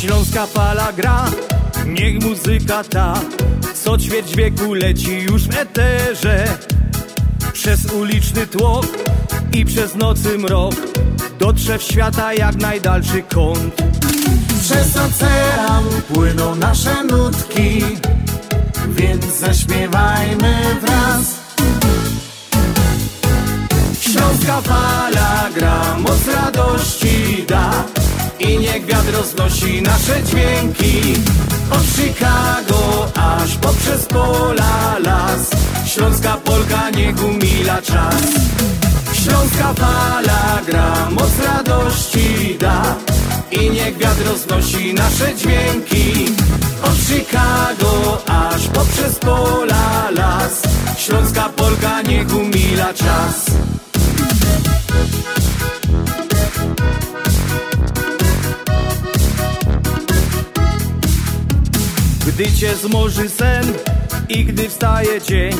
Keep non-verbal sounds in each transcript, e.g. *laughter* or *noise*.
Śląska fala gra, niech muzyka ta Co ćwierć wieku leci już w eterze. Przez uliczny tłok i przez nocy mrok Dotrze w świata jak najdalszy kąt Przez ocean płyną nasze nutki Więc zaśpiewajmy wraz. Śląska fala gra, moc radości da i niech wiatr roznosi nasze dźwięki. Od Chicago aż poprzez pola las. Śląska Polka niech umila czas. Śląska fala gra, moc radości da I niech wiatr roznosi nasze dźwięki. Od Chicago aż poprzez pola las. Śląska Polka niech umila czas. Gdy cię zmoży sen i gdy wstaje dzień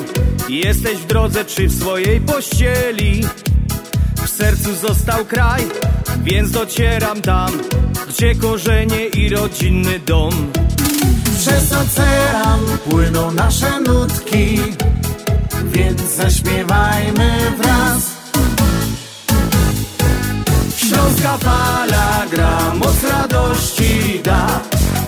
Jesteś w drodze czy w swojej pościeli W sercu został kraj, więc docieram tam Gdzie korzenie i rodzinny dom. Przez ocean płyną nasze nutki Więc zaśpiewajmy wraz. Śląska fala gra, moc radości da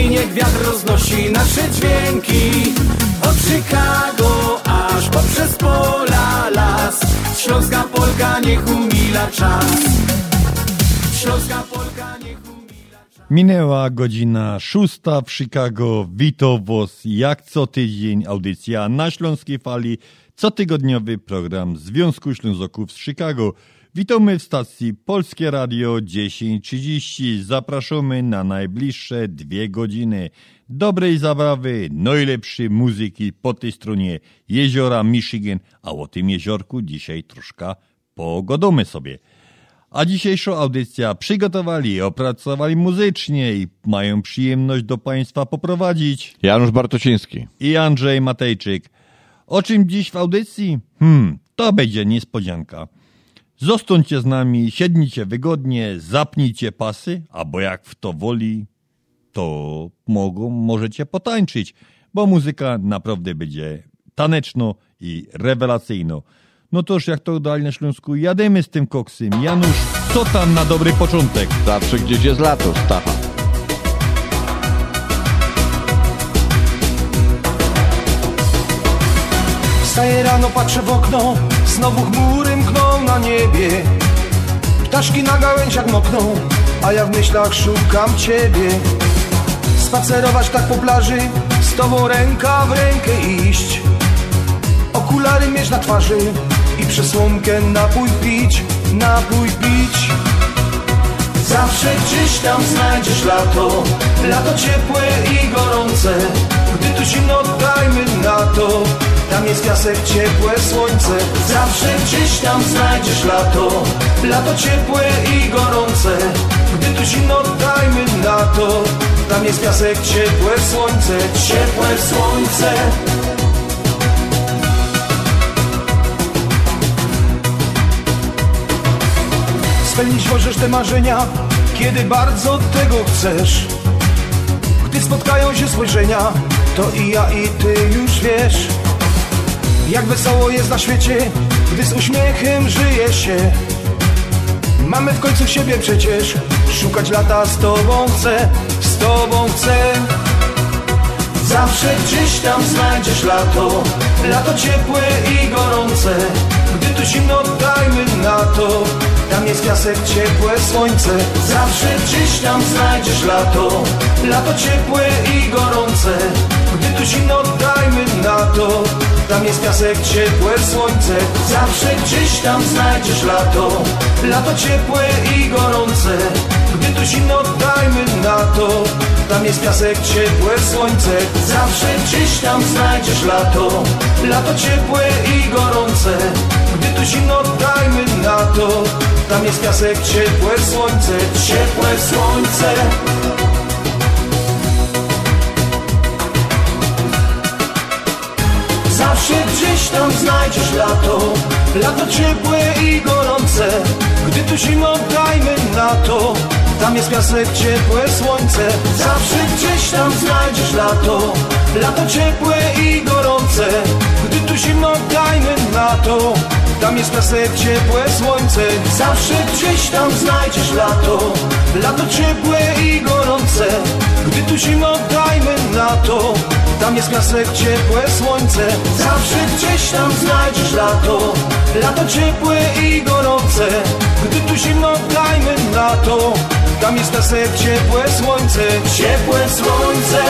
i niech wiatr roznosi nasze dźwięki. Od Chicago aż poprzez pola las. Śląska Polka niech umila czas. Śląska Polka niech umila czas. Minęła godzina szósta w Chicago. Witam Was jak co tydzień audycja na Śląskiej Fali, cotygodniowy program Związku Ślązoków z Chicago. Witamy w stacji Polskie Radio 1030. Zapraszamy na najbliższe dwie godziny dobrej zabawy, najlepszej muzyki po tej stronie jeziora Michigan, a o tym jeziorku dzisiaj troszkę pogodomy sobie. A dzisiejszą audycję przygotowali opracowali muzycznie i mają przyjemność do Państwa poprowadzić Janusz Bartosiński. i Andrzej Matejczyk. O czym dziś w audycji? Hmm, to będzie niespodzianka. Zostańcie z nami, siednijcie wygodnie, zapnijcie pasy, albo jak w to woli, to mogą, możecie potańczyć, bo muzyka naprawdę będzie taneczno i rewelacyjno. No toż, jak to dali na Śląsku, jademy z tym koksem. Janusz, co tam na dobry początek? Zawsze gdzieś jest lato, Stacha. Wstaję rano, patrzę w okno, znowu chmury mkną na niebie. Ptaszki na gałęziach mokną, a ja w myślach szukam ciebie. Spacerować tak po plaży, z tobą ręka w rękę iść. Okulary mieć na twarzy i przesłonkę napój pić, napój pić. Zawsze gdzieś tam znajdziesz lato, lato ciepłe i gorące. Gdy tu zimno, dajmy na to, tam jest piasek, ciepłe słońce. Zawsze gdzieś tam znajdziesz lato, lato ciepłe i gorące. Gdy tu zimno, dajmy na to, tam jest piasek, ciepłe słońce, ciepłe słońce. Spełnić możesz te marzenia, kiedy bardzo tego chcesz. Gdy spotkają się spojrzenia, to i ja i ty już wiesz. Jak wesoło jest na świecie, gdy z uśmiechem żyje się. Mamy w końcu siebie przecież, szukać lata z tobą chcę, z tobą chcę. Zawsze gdzieś tam znajdziesz lato, lato ciepłe i gorące. Gdy tu zimno, dajmy na to, Tam jest piasek, ciepłe słońce Zawsze gdzieś tam znajdziesz lato Lato ciepłe i gorące Gdy tu zimno dajmy na to Tam jest piasek, ciepłe słońce. Zawsze gdzieś tam znajdziesz lato. Lato ciepłe i gorące. Gdy tu zimno dajmy na to. Tam jest piasek, ciepłe słońce. Zawsze gdzieś tam znajdziesz lato. Lato ciepłe i gorące. Gdy tu zimno dajmy na to. Tam jest piasek, ciepłe słońce. Ciepłe słońce gdzieś tam znajdziesz lato. Lato ciepłe i gorące Gdy tu zimno dajmy na to. Tam jest piasek, ciepłe słońce Zawsze gdzieś tam znajdziesz lato. Lato ciepłe i gorące Gdy tu zimno dajmy na to Tam jest piasek, ciepłe słońce. Zawsze gdzieś tam znajdziesz lato. Lato ciepłe i gorące. Gdy tu zimno dajmy na to. Tam jest piasek, ciepłe słońce. Zawsze gdzieś tam znajdziesz lato. Lato ciepłe i gorące. Gdy tu zimno dajmy na to. Tam jest piasek, ciepłe słońce. Ciepłe słońce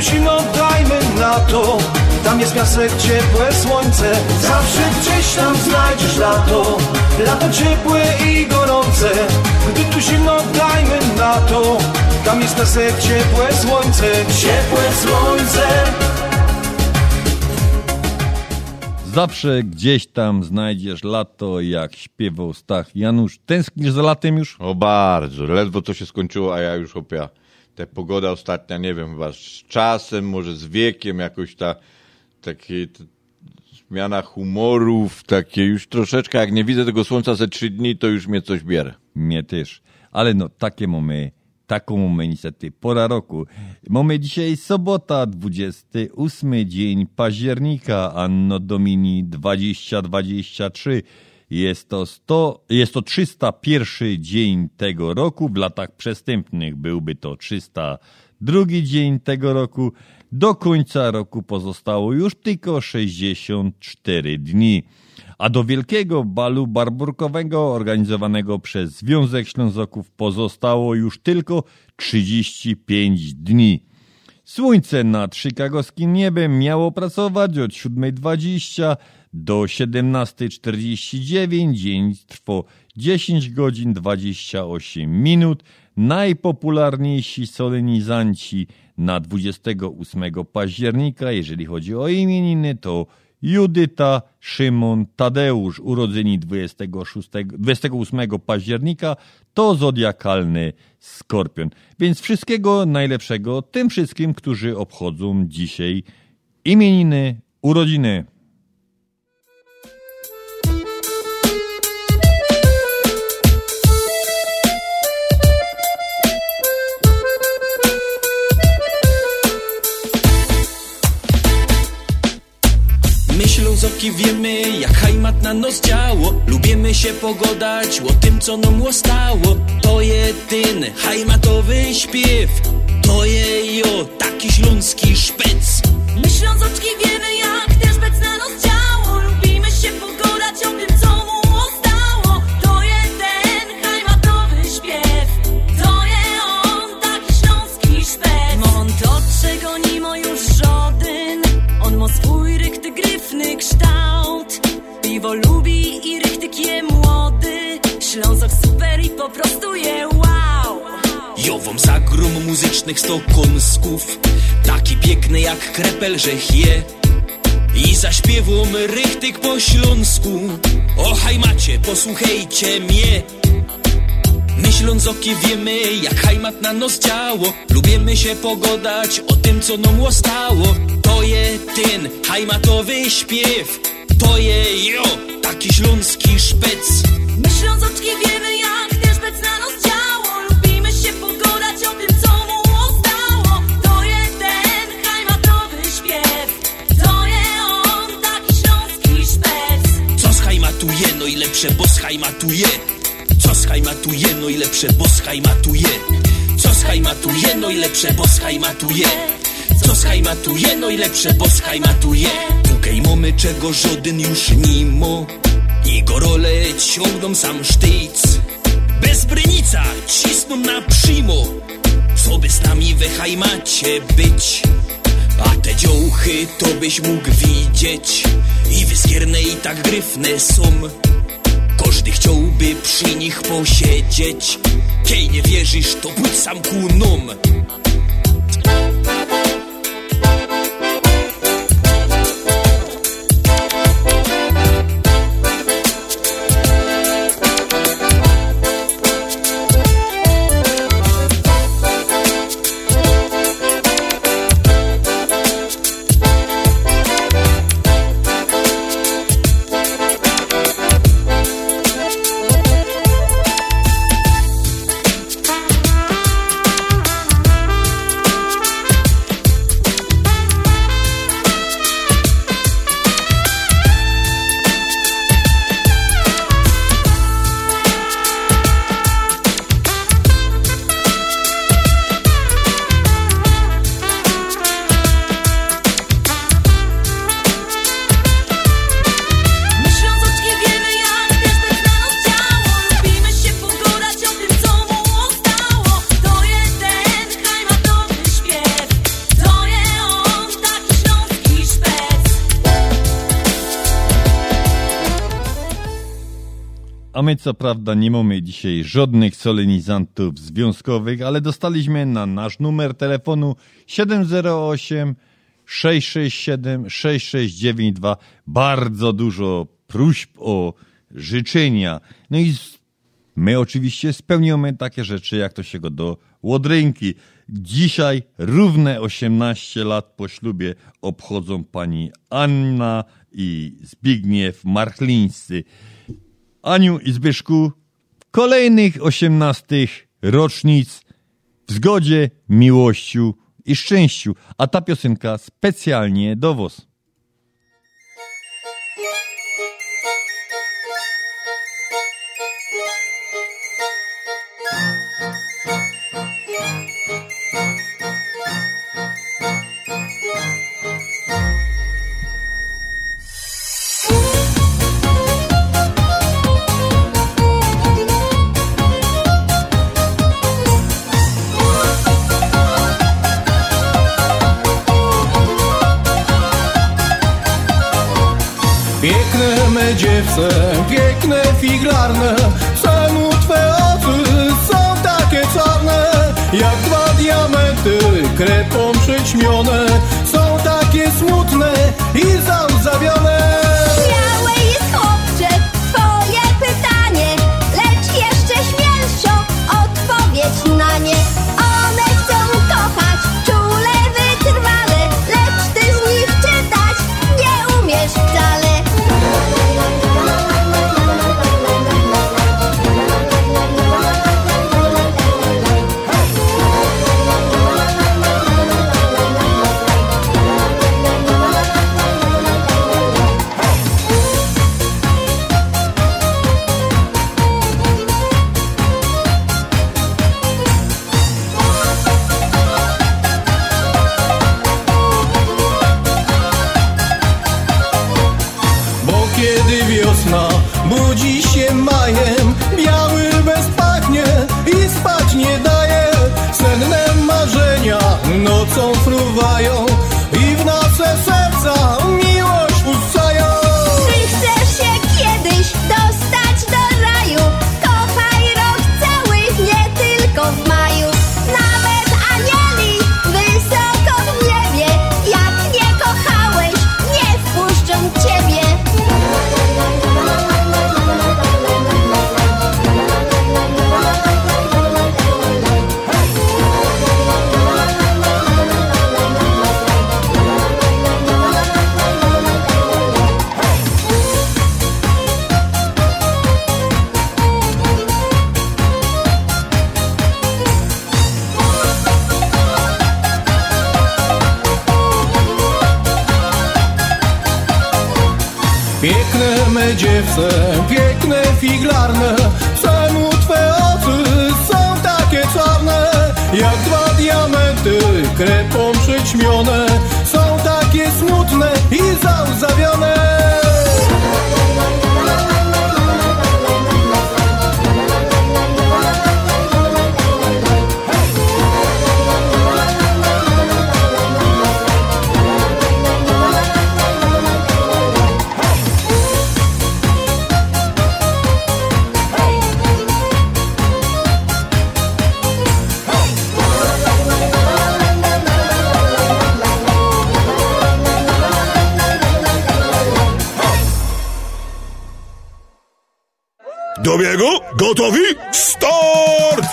Gdy tu zimno dajmy na to. Tam jest piasek, ciepłe słońce. Zawsze gdzieś tam znajdziesz lato. Lato ciepłe i gorące. Gdy tu zimno dajmy na to. Tam jest piasek, ciepłe słońce. Ciepłe słońce. Zawsze gdzieś tam znajdziesz lato, jak śpiewał Stach Janusz. Tęsknisz za latem już? O bardzo, ledwo to się skończyło, a ja już opia. Ta pogoda ostatnia, nie wiem, chyba z czasem, może z wiekiem, jakoś ta takie ta, zmiana humorów, takie już troszeczkę, jak nie widzę tego słońca ze trzy dni, to już mnie coś bierze. Mnie też. Ale no, takie mamy taką mamy niestety pora roku. Mamy dzisiaj sobota, 28 dzień października, anno domini 2023. Jest to, 100, jest to 301 dzień tego roku. W latach przestępnych byłby to 302 dzień tego roku. Do końca roku pozostało już tylko 64 dni a do wielkiego balu barburkowego organizowanego przez Związek Ślązoków pozostało już tylko 35 dni. Słońce nad chicagowskim niebem miało pracować od 7.20 do 17.49. Dzień trwał 10 godzin 28 minut. Najpopularniejsi solenizanci na 28 października, jeżeli chodzi o imieniny, to Judyta, Szymon, Tadeusz, urodzeni 26, 28 października, to zodiakalny skorpion. Więc wszystkiego najlepszego tym wszystkim, którzy obchodzą dzisiaj imieniny, urodziny. Zoki wiemy, jak hajmat na nos działo. Lubimy się pogodać o tym, co nam stało To jedyny hajmatowy śpiew. To je jo, taki śląski szpec. My ślązoczki wiemy, jak też Piwo lubi i rychtyk je młody. Ślązok super i po prostu je wow. Jowom zagrum muzycznych sto Taki piękny jak krepel, że je I zaśpiewam rychtyk po śląsku. O hajmacie, posłuchajcie mnie. My ślązoki wiemy, jak hajmat na nos działo. Lubimy się pogodać o tym, co nam stało To je ten hajmatowy śpiew to je jo, taki śląski szpec. My ślązoczki wiemy jak ten szpec na nos działa. Lubimy się pogodać o tym co mu zostało To jest ten hajmatowy śpiew. To je on, taki śląski szpec. Co z no i lepsze, bo z Co z no i lepsze, bo z Co z no i lepsze, bo z hajmatuje co schajmatuje, no i lepsze, bo schajmatuje. Tukej mamy czego żaden już nimo I gorole ciągną sam sztyc Bez brynica cisną na przymo. Co by z nami we hajmacie być. A te dziołchy to byś mógł widzieć. I wyskierne i tak gryfne są. Każdy chciałby przy nich posiedzieć. Kiej nie wierzysz, to pójdź sam ku nom my co prawda nie mamy dzisiaj żadnych solenizantów związkowych, ale dostaliśmy na nasz numer telefonu 708 667 6692 bardzo dużo próśb o życzenia. No i my oczywiście spełniamy takie rzeczy, jak to się go do łodrynki. Dzisiaj równe 18 lat po ślubie obchodzą pani Anna i Zbigniew Marchlińscy. Aniu i Zbyszku, kolejnych osiemnastych rocznic w zgodzie, miłościu i szczęściu, a ta piosenka specjalnie do was. Dziewce, piękne figlarne. Czemu twe oczy są takie czarne? Jak dwa diamenty krepą przyćmione. Są takie smutne i załzawione dziewce, piękne figlarne Czemu twe oczy są takie czarne? Jak dwa diamenty krepą przyćmione. Są takie smutne i załzawione Gotowi? Start!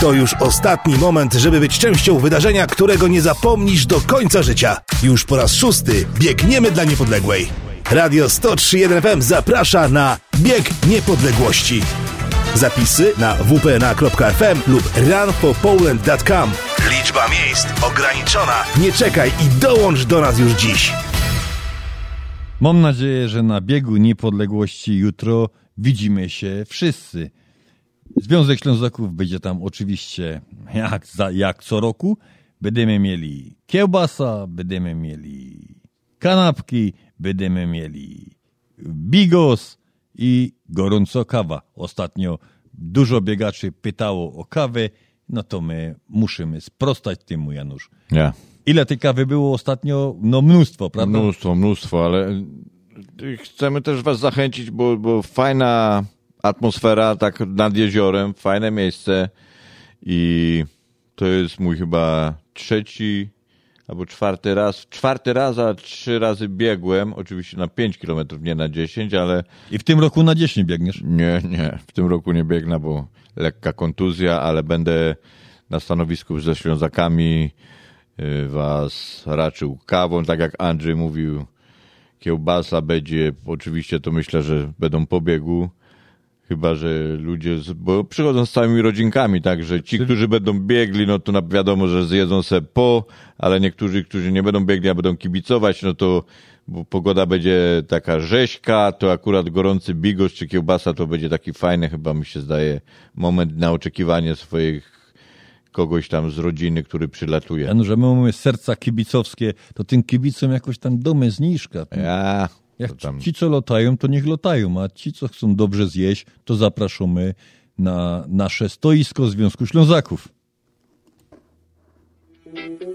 To już ostatni moment, żeby być częścią wydarzenia, którego nie zapomnisz do końca życia. Już po raz szósty biegniemy dla niepodległej. Radio 103.1 FM zaprasza na Bieg Niepodległości. Zapisy na wpna.fm lub runforpoland.com. Liczba miejsc ograniczona. Nie czekaj i dołącz do nas już dziś. Mam nadzieję, że na biegu niepodległości jutro widzimy się wszyscy. Związek Ślązaków będzie tam oczywiście jak, za, jak co roku. Będziemy mieli kiełbasa, będziemy mieli kanapki, będziemy mieli bigos i gorąco kawa. Ostatnio dużo biegaczy pytało o kawę, no to my musimy sprostać temu, Janusz. Nie. Ile tej kawy było ostatnio? No mnóstwo, prawda? Mnóstwo, mnóstwo, ale chcemy też was zachęcić, bo, bo fajna atmosfera tak nad jeziorem, fajne miejsce i to jest mój chyba trzeci albo czwarty raz, czwarty raz, a trzy razy biegłem, oczywiście na 5 kilometrów, nie na 10, ale I w tym roku na 10 biegniesz. nie, nie, w tym roku nie biegnę, bo lekka kontuzja, ale będę na stanowisku ze Ślązakami y, was raczył kawą, tak jak Andrzej mówił, kiełbasa będzie, oczywiście to myślę, że będą po biegu, chyba, że ludzie, z, bo przychodzą z całymi rodzinkami, tak, że ci, którzy będą biegli, no to wiadomo, że zjedzą se po, ale niektórzy, którzy nie będą biegli, a będą kibicować, no to bo pogoda będzie taka rzeźka, to akurat gorący bigos czy kiełbasa to będzie taki fajny, chyba mi się zdaje, moment na oczekiwanie swoich kogoś tam z rodziny, który przylatuje. Janusz, że my mamy serca kibicowskie, to tym kibicom jakoś tam domy zniżka. Ja, Jak tam, ci, co lotają, to niech lotają, a ci, co chcą dobrze zjeść, to zapraszamy na nasze stoisko Związku Ślązaków. Miód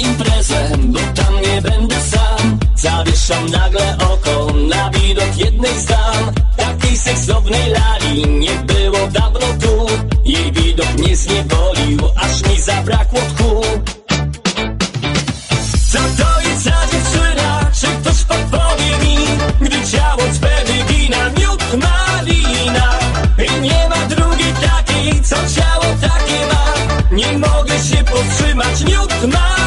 imprezę, bo tam nie będę sam Zawieszam nagle oko na widok jednej z dam Takiej seksownej lali nie było dawno tu Jej widok mnie zniewolił, aż mi zabrakło tchu Co to jest za dziewczyna? Czy ktoś podpowie mi? Gdy ciało cwe wygina miód malina I nie ma drugiej takiej, co ciało takie ma Nie mogę się powstrzymać, miód malina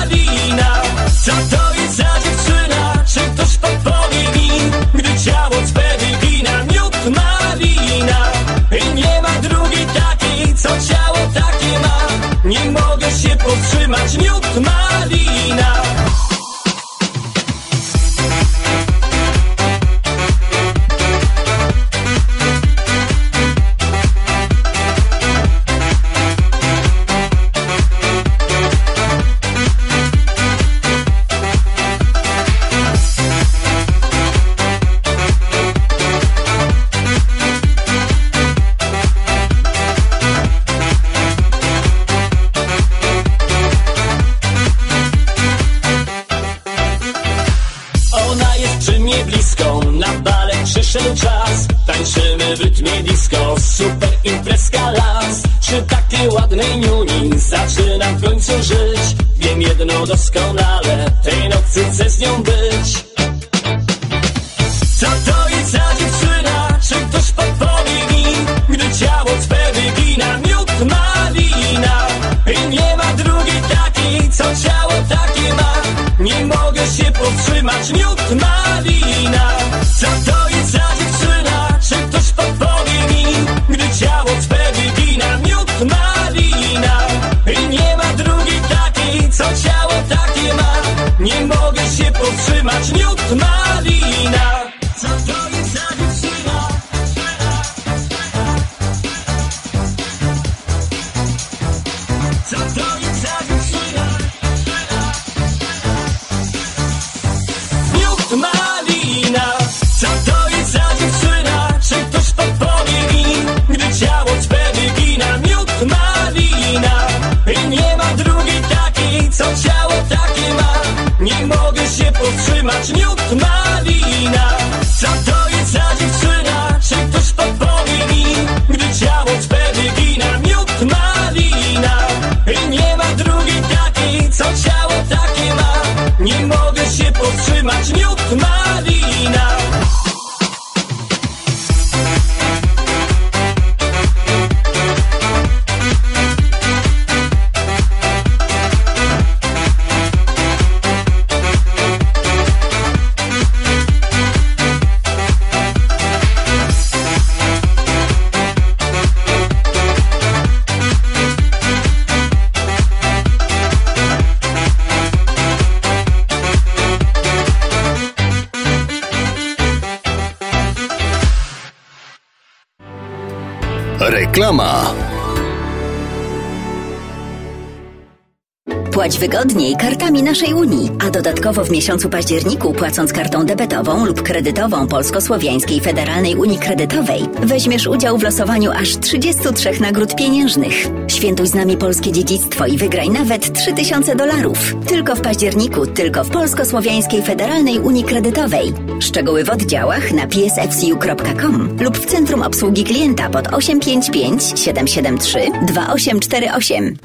miesiącu październiku płacąc kartą debetową lub kredytową Polsko-Słowiańskiej Federalnej Unii Kredytowej weźmiesz udział w losowaniu aż 33 nagród pieniężnych. Świętuj z nami polskie dziedzictwo i wygraj nawet 3000 dolarów. Tylko w październiku, tylko w Polsko-Słowiańskiej Federalnej Unii Kredytowej. Szczegóły w oddziałach na psfcu.com lub w Centrum Obsługi Klienta pod 855 773 2848.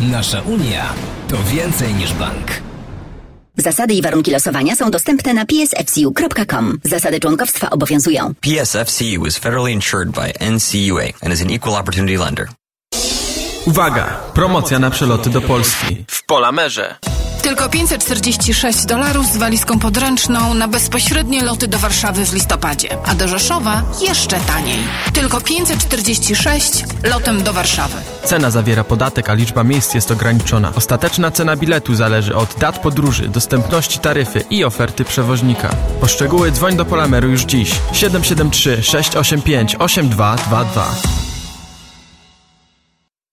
Nasza Unia to więcej niż bank. Zasady i warunki losowania są dostępne na psfcu.com. Zasady członkowstwa obowiązują. PSFCU is federally insured by NCUA and is an equal opportunity lender. Uwaga! Promocja na przeloty do Polski. W Polamerze. Tylko 546 dolarów z walizką podręczną na bezpośrednie loty do Warszawy w listopadzie, a do Rzeszowa jeszcze taniej. Tylko 546 lotem do Warszawy. Cena zawiera podatek, a liczba miejsc jest ograniczona. Ostateczna cena biletu zależy od dat podróży, dostępności taryfy i oferty przewoźnika. Po szczegóły dzwoń do Polameru już dziś. 773 685 8222.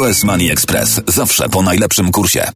US Money Express. Zawsze po najlepszym kursie.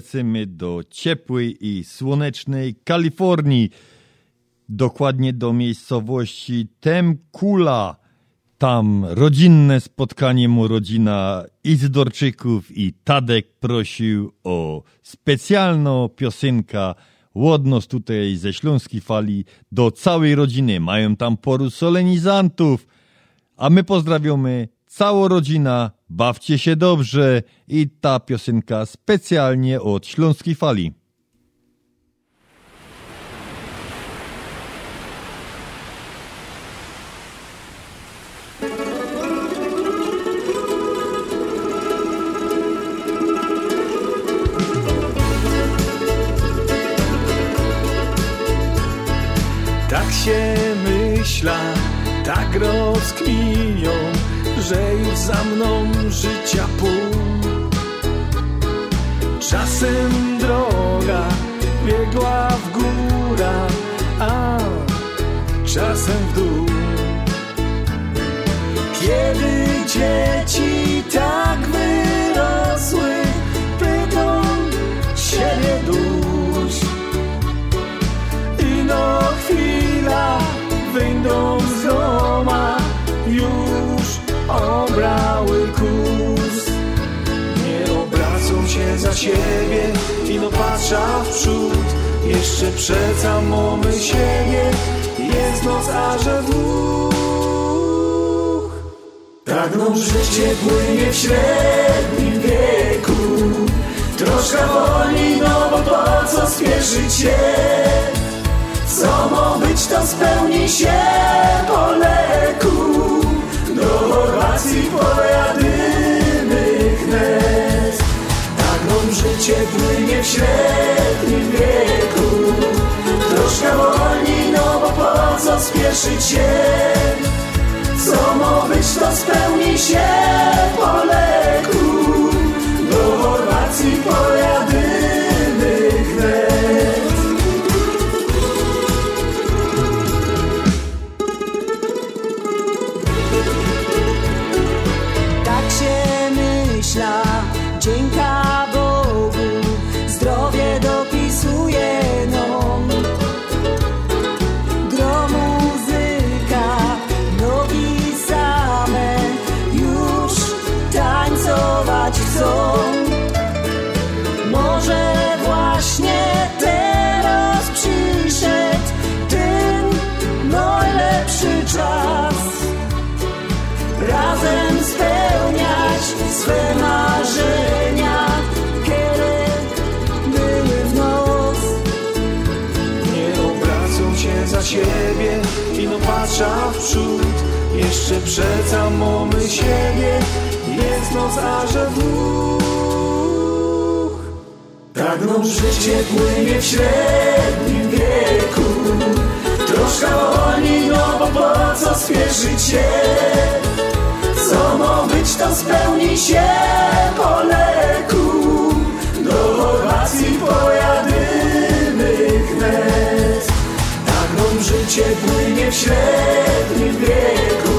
Lecimy do ciepłej i słonecznej Kalifornii. Dokładnie do miejscowości Temkula. Tam rodzinne spotkanie mu rodzina Izdorczyków i Tadek prosił o specjalną piosenkę Łodność tutaj ze Śląskiej Fali do całej rodziny. Mają tam poru solenizantów. A my pozdrawiamy całą rodzina, bawcie się dobrze i ta piosenka specjalnie od Śląskiej Fali. Tak się myśla, tak rozkminią, że już za mną życia pół. Czasem droga biegła w górę, a czasem w dół. Kiedy dzieci tak wyrosły, pytą siebie dusz. Ino chwila wyjdą z doma obrały kurs. Nie obracą się za siebie Ino patrza w przód. Jeszcze przed samą siebie Jest noc, a że dwóch. Pragną życie płynie w średnim wieku. Troszkę wolniej, no bo po co spieszyć się? Co ma być, to spełni się po leku. Do Chorwacji pojadymy wnet. Tak nam życie płynie w średnim wieku. Troszkę wolniej, no bo po co spieszyć się? Co ma być, to spełni się po leku. Do Chorwacji pojadymy swe marzenia, kiedy były w noc. Nie obracą się za siebie i no patrza w przód. Jeszcze przed samą siebie jest noc, a że dwóch. Pragną życie płynie w średnim wieku. Troszkę wolniej, no bo po co spieszyć się? Co ma być, to spełni się po leku. Do Chorwacji pojadymy wnet. Tak nam życie płynie w średnim wieku.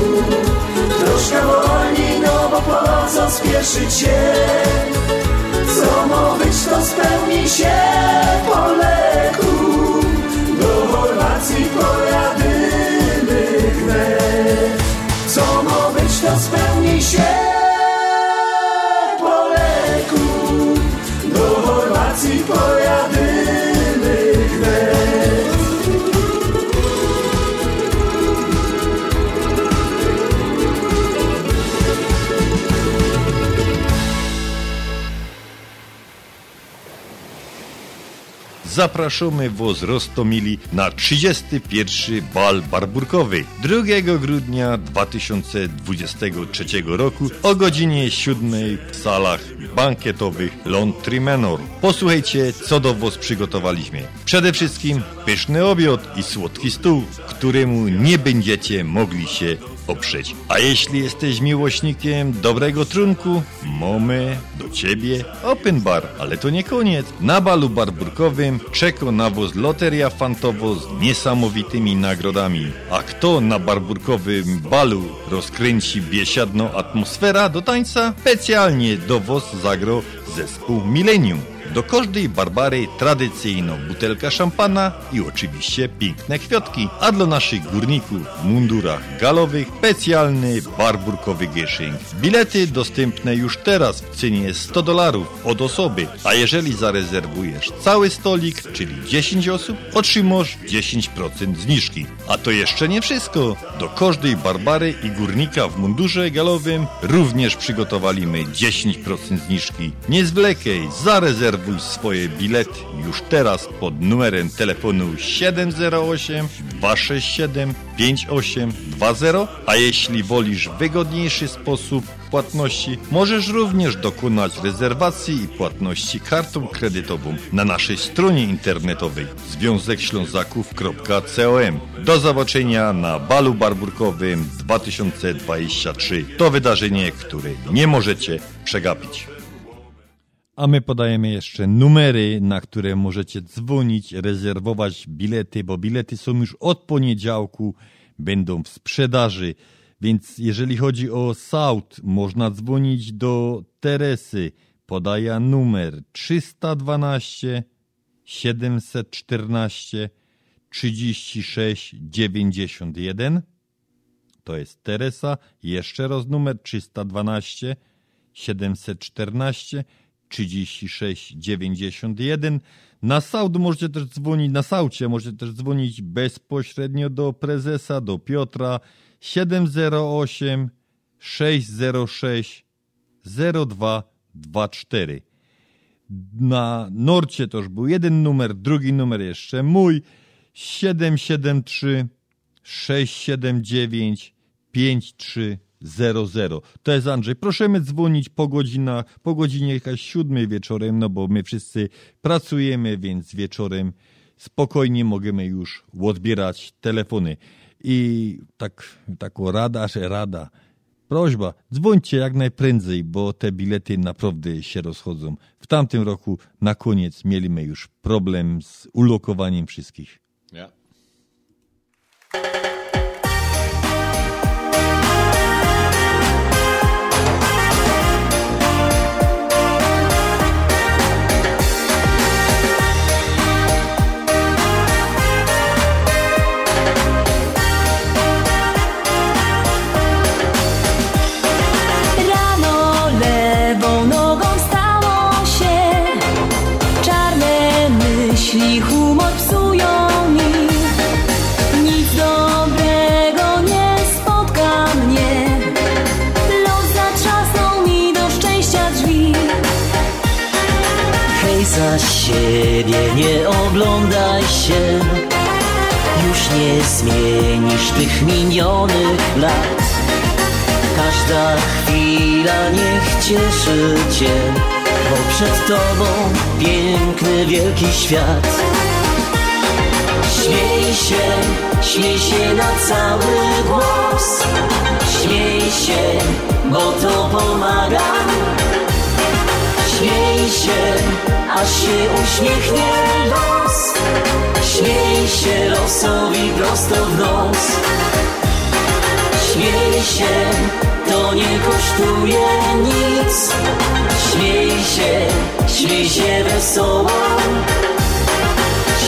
Troszkę wolniej, no bo po co spieszyć się? Co ma być, to spełni się po leku. do Chorwacji pojadymy wnet. Co ma być, to spełni się Zapraszamy Was Rostomili na 31. bal barburkowy 2 grudnia 2023 roku o godzinie 7 w salach bankietowych Laundry Manor. Posłuchajcie, co do Was przygotowaliśmy. Przede wszystkim pyszny obiad i słodki stół, któremu nie będziecie mogli się oprzeć. A jeśli jesteś miłośnikiem dobrego trunku, mamy do Ciebie open bar. Ale to nie koniec. Na balu barburkowym czeka na Was loteria fantowo z niesamowitymi nagrodami. A kto na barburkowym balu rozkręci biesiadną atmosfera do tańca? Specjalnie do Was zagro zespół Millennium. Do każdej Barbary tradycyjną butelka szampana i oczywiście piękne kwiatki. A dla naszych górników w mundurach galowych specjalny barburkowy gieszynk. Bilety dostępne już teraz w cenie 100 dolarów od osoby. A jeżeli zarezerwujesz cały stolik, czyli 10 osób, otrzymasz 10% zniżki. A to jeszcze nie wszystko. Do każdej Barbary i górnika w mundurze galowym również przygotowaliśmy 10% zniżki. Nie zwlekaj, zarezerwuj swoje bilety już teraz pod numerem telefonu 708 267 5820, a jeśli wolisz wygodniejszy sposób płatności, możesz również dokonać rezerwacji i płatności kartą kredytową na naszej stronie internetowej związekślązaków.com. Do zobaczenia na balu barburkowym 2023. To wydarzenie, które nie możecie przegapić. A my podajemy jeszcze numery, na które możecie dzwonić, rezerwować bilety, bo bilety są już od poniedziałku, będą w sprzedaży. Więc jeżeli chodzi o South, można dzwonić do Teresy. Podaję numer 312 714 36 91. To jest Teresa. Jeszcze raz numer 312 714 36 91. Na Saud możecie też dzwonić, na Saucie możecie też dzwonić bezpośrednio do prezesa, do Piotra 708 606 0224. Na Norcie to już był jeden numer, drugi numer jeszcze mój 773 679 5300. To jest Andrzej. Prosimy dzwonić po godzinach, po godzinie jakaś siódmej wieczorem, no bo my wszyscy pracujemy, więc wieczorem spokojnie możemy już odbierać telefony. I tak, taką rada, że rada, prośba, dzwońcie jak najprędzej, bo te bilety naprawdę się rozchodzą. W tamtym roku na koniec mieliśmy już problem z ulokowaniem wszystkich. Nie oglądaj się. Już nie zmienisz tych minionych lat. Każda chwila niech cieszy cię Bo przed tobą piękny, wielki świat. Śmiej się, śmiej się na cały głos. Śmiej się, bo to pomaga Śmiej się, aż się uśmiechnie los. Śmiej się losowi prosto w nos. Śmiej się, to nie kosztuje nic. Śmiej się, śmiej się wesoło.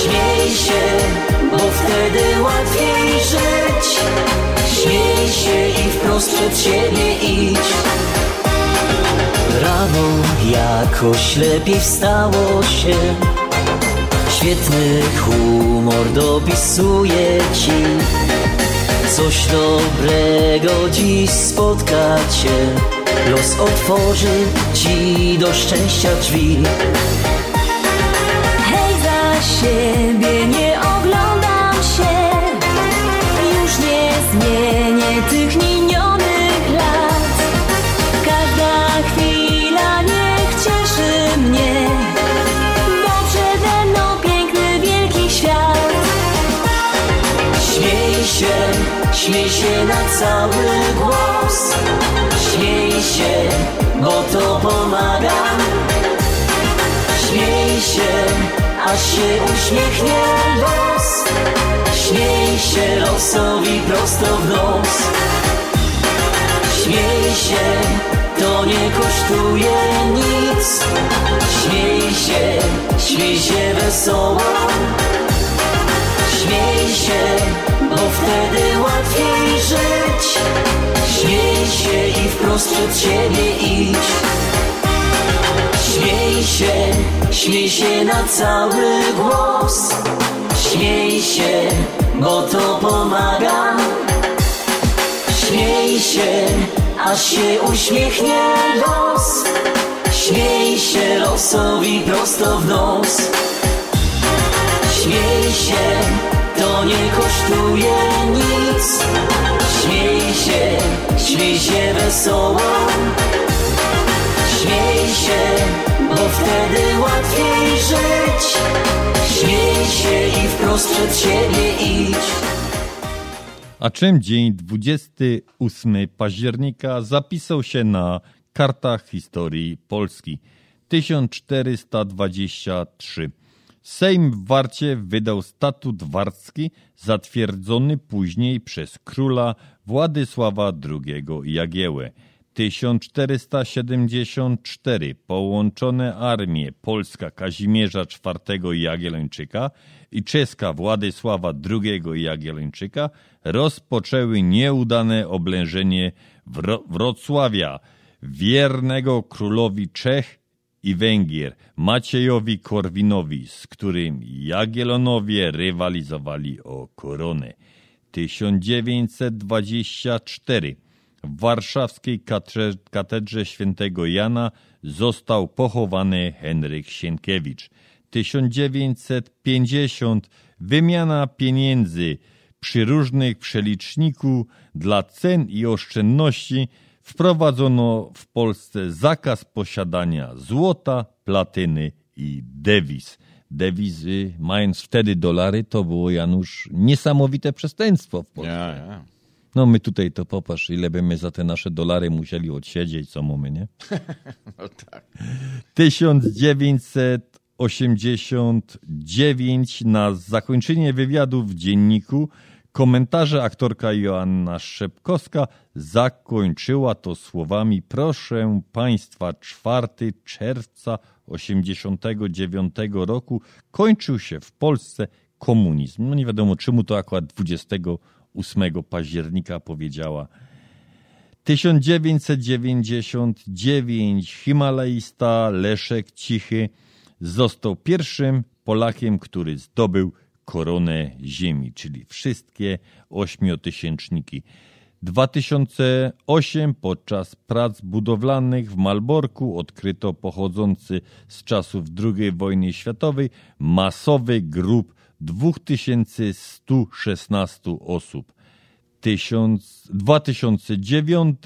Śmiej się, bo wtedy łatwiej żyć. Śmiej się i wprost przed siebie idź Rano jakoś lepiej wstało się. Świetny humor dopisuje ci. Coś dobrego dziś spotka cię. Los otworzy ci do szczęścia drzwi. Hej, za siebie nie oglądam się. Już nie zmienię cały głos. Śmiej się, bo to pomaga. Śmiej się, aż się uśmiechnie los. Śmiej się losowi prosto w nos. Śmiej się, to nie kosztuje nic. Śmiej się, śmiej się wesoło. Śmiej się, bo wtedy łatwiej żyć. Śmiej się i wprost przed siebie idź. Śmiej się, śmiej się na cały głos. Śmiej się, bo to pomaga. Śmiej się, aż się uśmiechnie los. Śmiej się losowi prosto w nos. Śmiej się, nie kosztuje nic. Śmiej się, śmiej się wesoło. Śmiej się, bo wtedy łatwiej żyć. Śmiej się i wprost przed siebie idź. A czym dzień 28 października zapisał się na kartach historii Polski? 1423. Sejm w Warcie wydał statut warcki zatwierdzony później przez króla Władysława II Jagiełę. 1474 połączone armie polska Kazimierza IV Jagiellończyka i czeska Władysława II Jagiellończyka rozpoczęły nieudane oblężenie Wro- Wrocławia, wiernego królowi Czech i Węgier, Maciejowi Korwinowi, z którym Jagiellonowie rywalizowali o koronę. 1924 w warszawskiej katedrze, katedrze świętego Jana został pochowany Henryk Sienkiewicz. 1950 wymiana pieniędzy przy różnych przeliczniku dla cen i oszczędności wprowadzono w Polsce zakaz posiadania złota, platyny i dewiz. Dewizy, mając wtedy dolary, to było, Janusz, niesamowite przestępstwo w Polsce. Ja, ja. No my tutaj to popatrz, ile by my za te nasze dolary musieli odsiedzieć, co mamy, nie? *laughs* No tak. 1989 na zakończenie wywiadu w dzienniku komentarze aktorka Joanna Szepkowska zakończyła to słowami proszę państwa 4 czerwca 89 roku kończył się w Polsce komunizm. No nie wiadomo czemu to akurat 28 października powiedziała 1999 Himalajista Leszek Cichy został pierwszym Polakiem, który zdobył koronę Ziemi, czyli wszystkie ośmiotysięczniki. 2008 podczas prac budowlanych w Malborku odkryto pochodzący z czasów II wojny światowej masowy grób 2116 osób. 1000 2009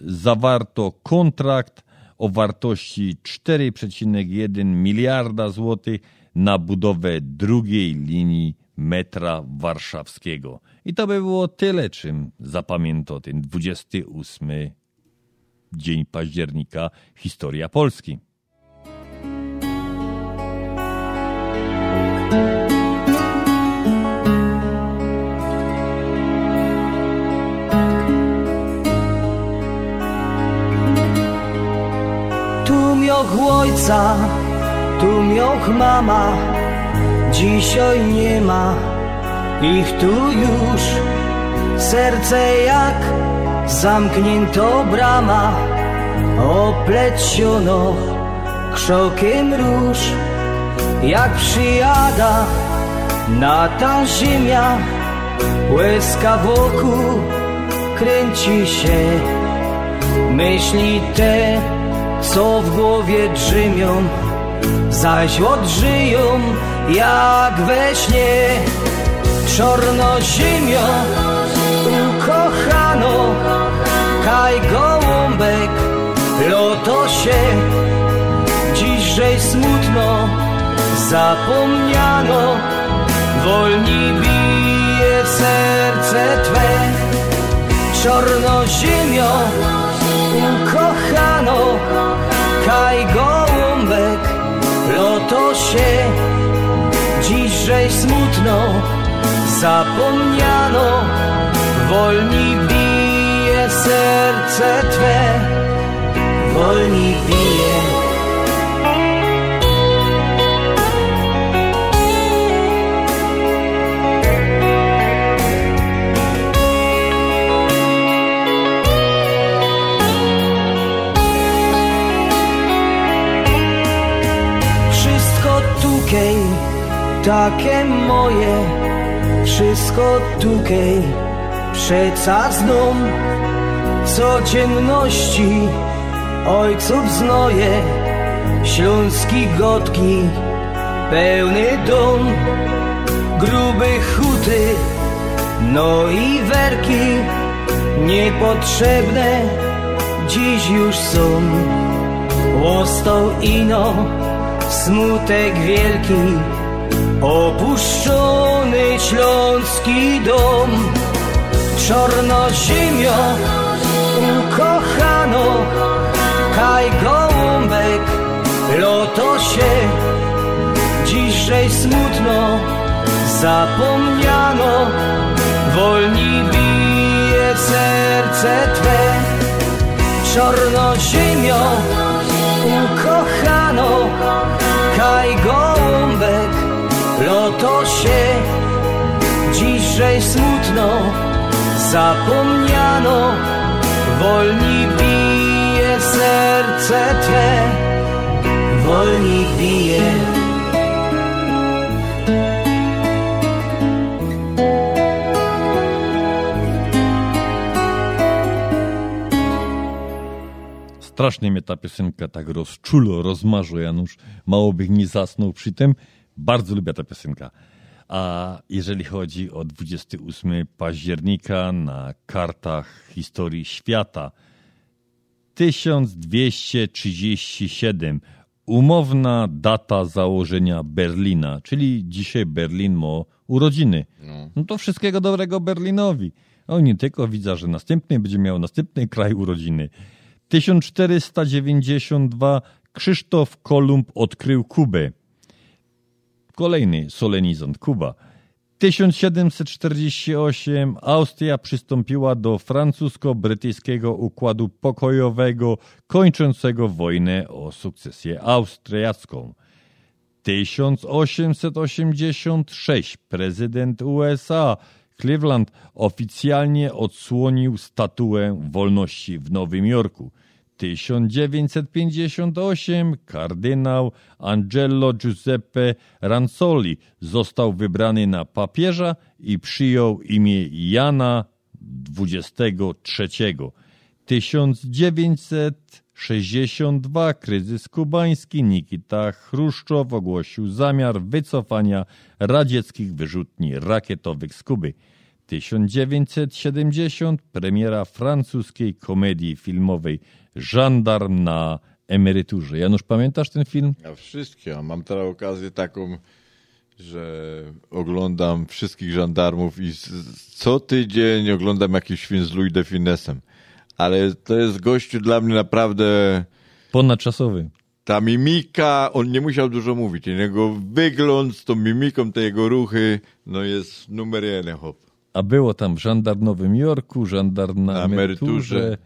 zawarto kontrakt o wartości 4,1 miliarda złotych na budowę drugiej linii metra warszawskiego. I to by było tyle, czym zapamiętał ten 28 dzień października historia Polski. Tu mioch ojca, tu mioch mama Dzisiaj nie ma. Ich tu już Serce jak zamknięto brama. Opleciono krzokiem róż Jak przyjada na ta ziemia. Łezka wokół kręci się Myśli te, co w głowie drzymią Zaś odżyją jak we śnie. Czorno ziemio ukochano. Kaj gołąbek lotosie. Dziśżej smutno zapomniano. Wolni bije serce Twe. Czorno ziemio ukochano. Kaj gołąbek lotosie Dziśżej smutno zapomniano Wolni bije serce Twe Wolni bije takie moje. Wszystko tukej, przeca znom Codzienności ojców znoje Śląski gotki, pełny dom. Grube huty, no i werki Niepotrzebne dziś już są. Łostą ino, smutek wielki Opuszczony śląski dom Czorno ziemio ukochano Kaj gołąbek lotosie. Dziśżej smutno zapomniano Wolni bije serce Twe. Czorno ziemio ukochano Kaj gołąbek lotosie Dziśżej smutno zapomniano Wolni bije serce Twe Wolni bije Strasznie mnie ta piosenka tak rozczulo, rozmarza Janusz. Mało bych nie zasnął przy tym. Bardzo lubię tę piosenkę. A jeżeli chodzi o 28 października na kartach historii świata, 1237 umowna data założenia Berlina, czyli dzisiaj Berlin ma urodziny. No. No to wszystkiego dobrego Berlinowi. O nie tylko widzę, że następny będzie miał następny kraj urodziny. 1492 Krzysztof Kolumb odkrył Kubę. Kolejny solenizant Kuba. 1748 Austria przystąpiła do francusko-brytyjskiego układu pokojowego kończącego wojnę o sukcesję austriacką. 1886 prezydent USA Cleveland oficjalnie odsłonił statuę wolności w Nowym Jorku. 1958 kardynał Angelo Giuseppe Ransoli został wybrany na papieża i przyjął imię Jana XXIII. 1962 kryzys kubański Nikita Chruszczow ogłosił zamiar wycofania radzieckich wyrzutni rakietowych z Kuby. 1970 premiera francuskiej komedii filmowej Żandarm na emeryturze. Janusz, pamiętasz ten film? Ja wszystkie. Mam teraz okazję taką, że oglądam wszystkich żandarmów i co tydzień oglądam jakiś film z Louis de Finesem. Ale to jest gościu dla mnie naprawdę... Ponadczasowy. Ta mimika, on nie musiał dużo mówić. Jego wygląd z tą mimiką, te jego ruchy, no jest numer jeden, hop. A było tam żandar w Nowym Jorku, żandar na, Na emeryturze. emeryturze.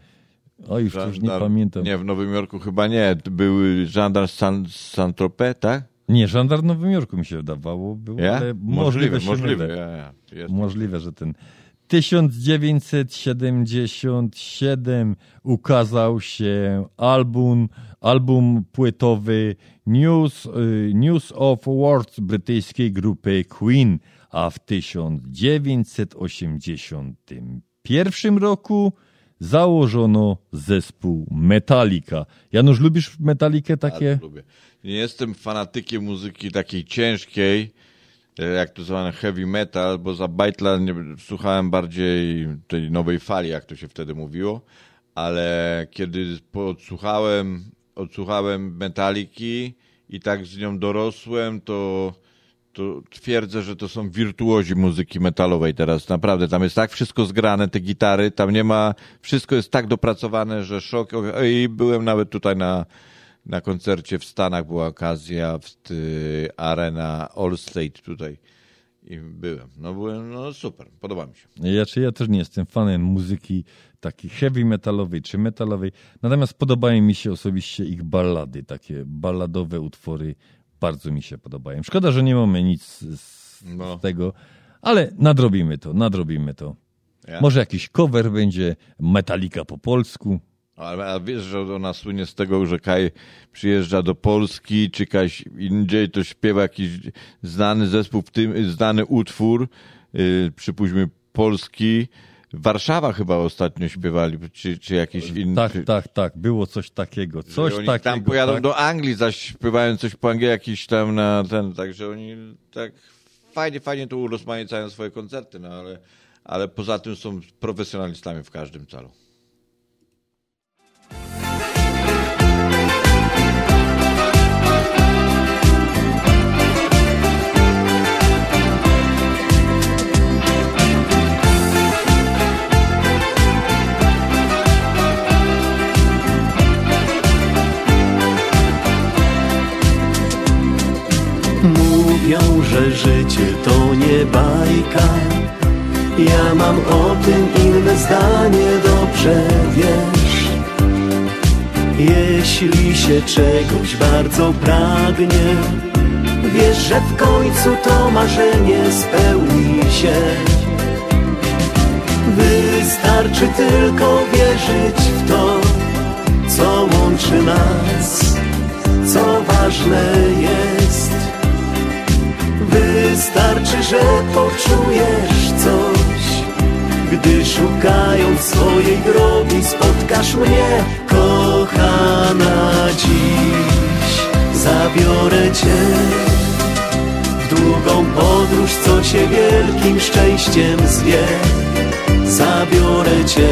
Oj, już nie Żandar- pamiętam. Nie, w Nowym Jorku chyba nie. Był żandar z San, Saint-Tropez, tak? Nie, żandar w Nowym Jorku mi się wydawało, było, Ja? ale Możliwe, możliwe, się ja, ja. Możliwe, że ten. 1977 ukazał się album, album płytowy News, y, News of Words brytyjskiej grupy Queen, a w 1981 roku założono zespół Metallica. Janusz, lubisz Metalikę takie? Bardzo lubię. Nie jestem fanatykiem muzyki takiej ciężkiej, e, jak to zwane heavy metal, bo za nie, słuchałem bardziej tej nowej fali, jak to się wtedy mówiło, ale kiedy odsłuchałem, odsłuchałem Metaliki i tak z nią dorosłem, to, to twierdzę, że to są wirtuozi muzyki metalowej teraz. Naprawdę, tam jest tak wszystko zgrane, te gitary, tam nie ma, wszystko jest tak dopracowane, że szok. I byłem nawet tutaj na, na koncercie w Stanach, była okazja, w ty, Arena Allstate tutaj i byłem. No byłem, no super, podoba mi się. Ja, czy ja też nie jestem fanem muzyki takiej heavy metalowej czy metalowej, natomiast podobają mi się osobiście ich ballady, takie balladowe utwory, bardzo mi się podobają. Szkoda, że nie mamy nic z, z No. tego, ale nadrobimy to, nadrobimy to. Ja? Może jakiś cover będzie, Metallica po polsku. Ale a wiesz, że ona słynie z tego, że Kaj przyjeżdża do Polski, czy Kaś indziej to śpiewa jakiś znany zespół, w tym znany utwór, yy, przypuśćmy polski. Warszawa chyba ostatnio śpiewali, czy, czy jakiś inny. Tak, tak, tak, było coś takiego, coś oni takiego. tam pojadą tak. do Anglii, zaś śpiewają coś po angielsku, jakiś tam na ten, także oni tak fajnie, fajnie tu urozmaicają swoje koncerty, no ale, ale poza tym są profesjonalistami w każdym celu. Że życie to nie bajka. Ja mam o tym inne zdanie, dobrze wiesz. Jeśli się czegoś bardzo pragnie Wiesz, że w końcu to marzenie spełni się. Wystarczy tylko wierzyć w to, co łączy nas, co ważne jest. Wystarczy, że poczujesz coś, gdy szukając swojej drogi spotkasz mnie, kochana dziś. Zabiorę cię w długą podróż, co cię wielkim szczęściem zwie. Zabiorę cię,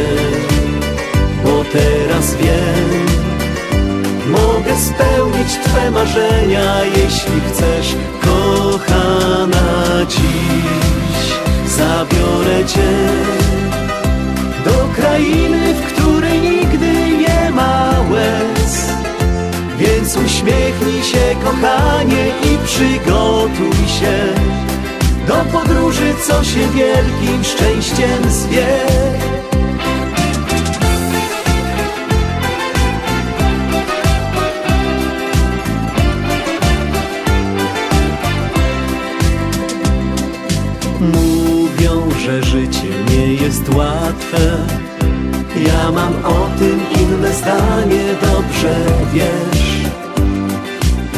bo teraz wiem, mogę spełnić Twe marzenia, jeśli chcesz, kochana dziś. Zabiorę Cię do krainy, w której nigdy nie ma łez. Więc uśmiechnij się, kochanie, i przygotuj się do podróży, co się wielkim szczęściem zwie. Jest łatwe. Ja mam o tym inne zdanie, dobrze wiesz.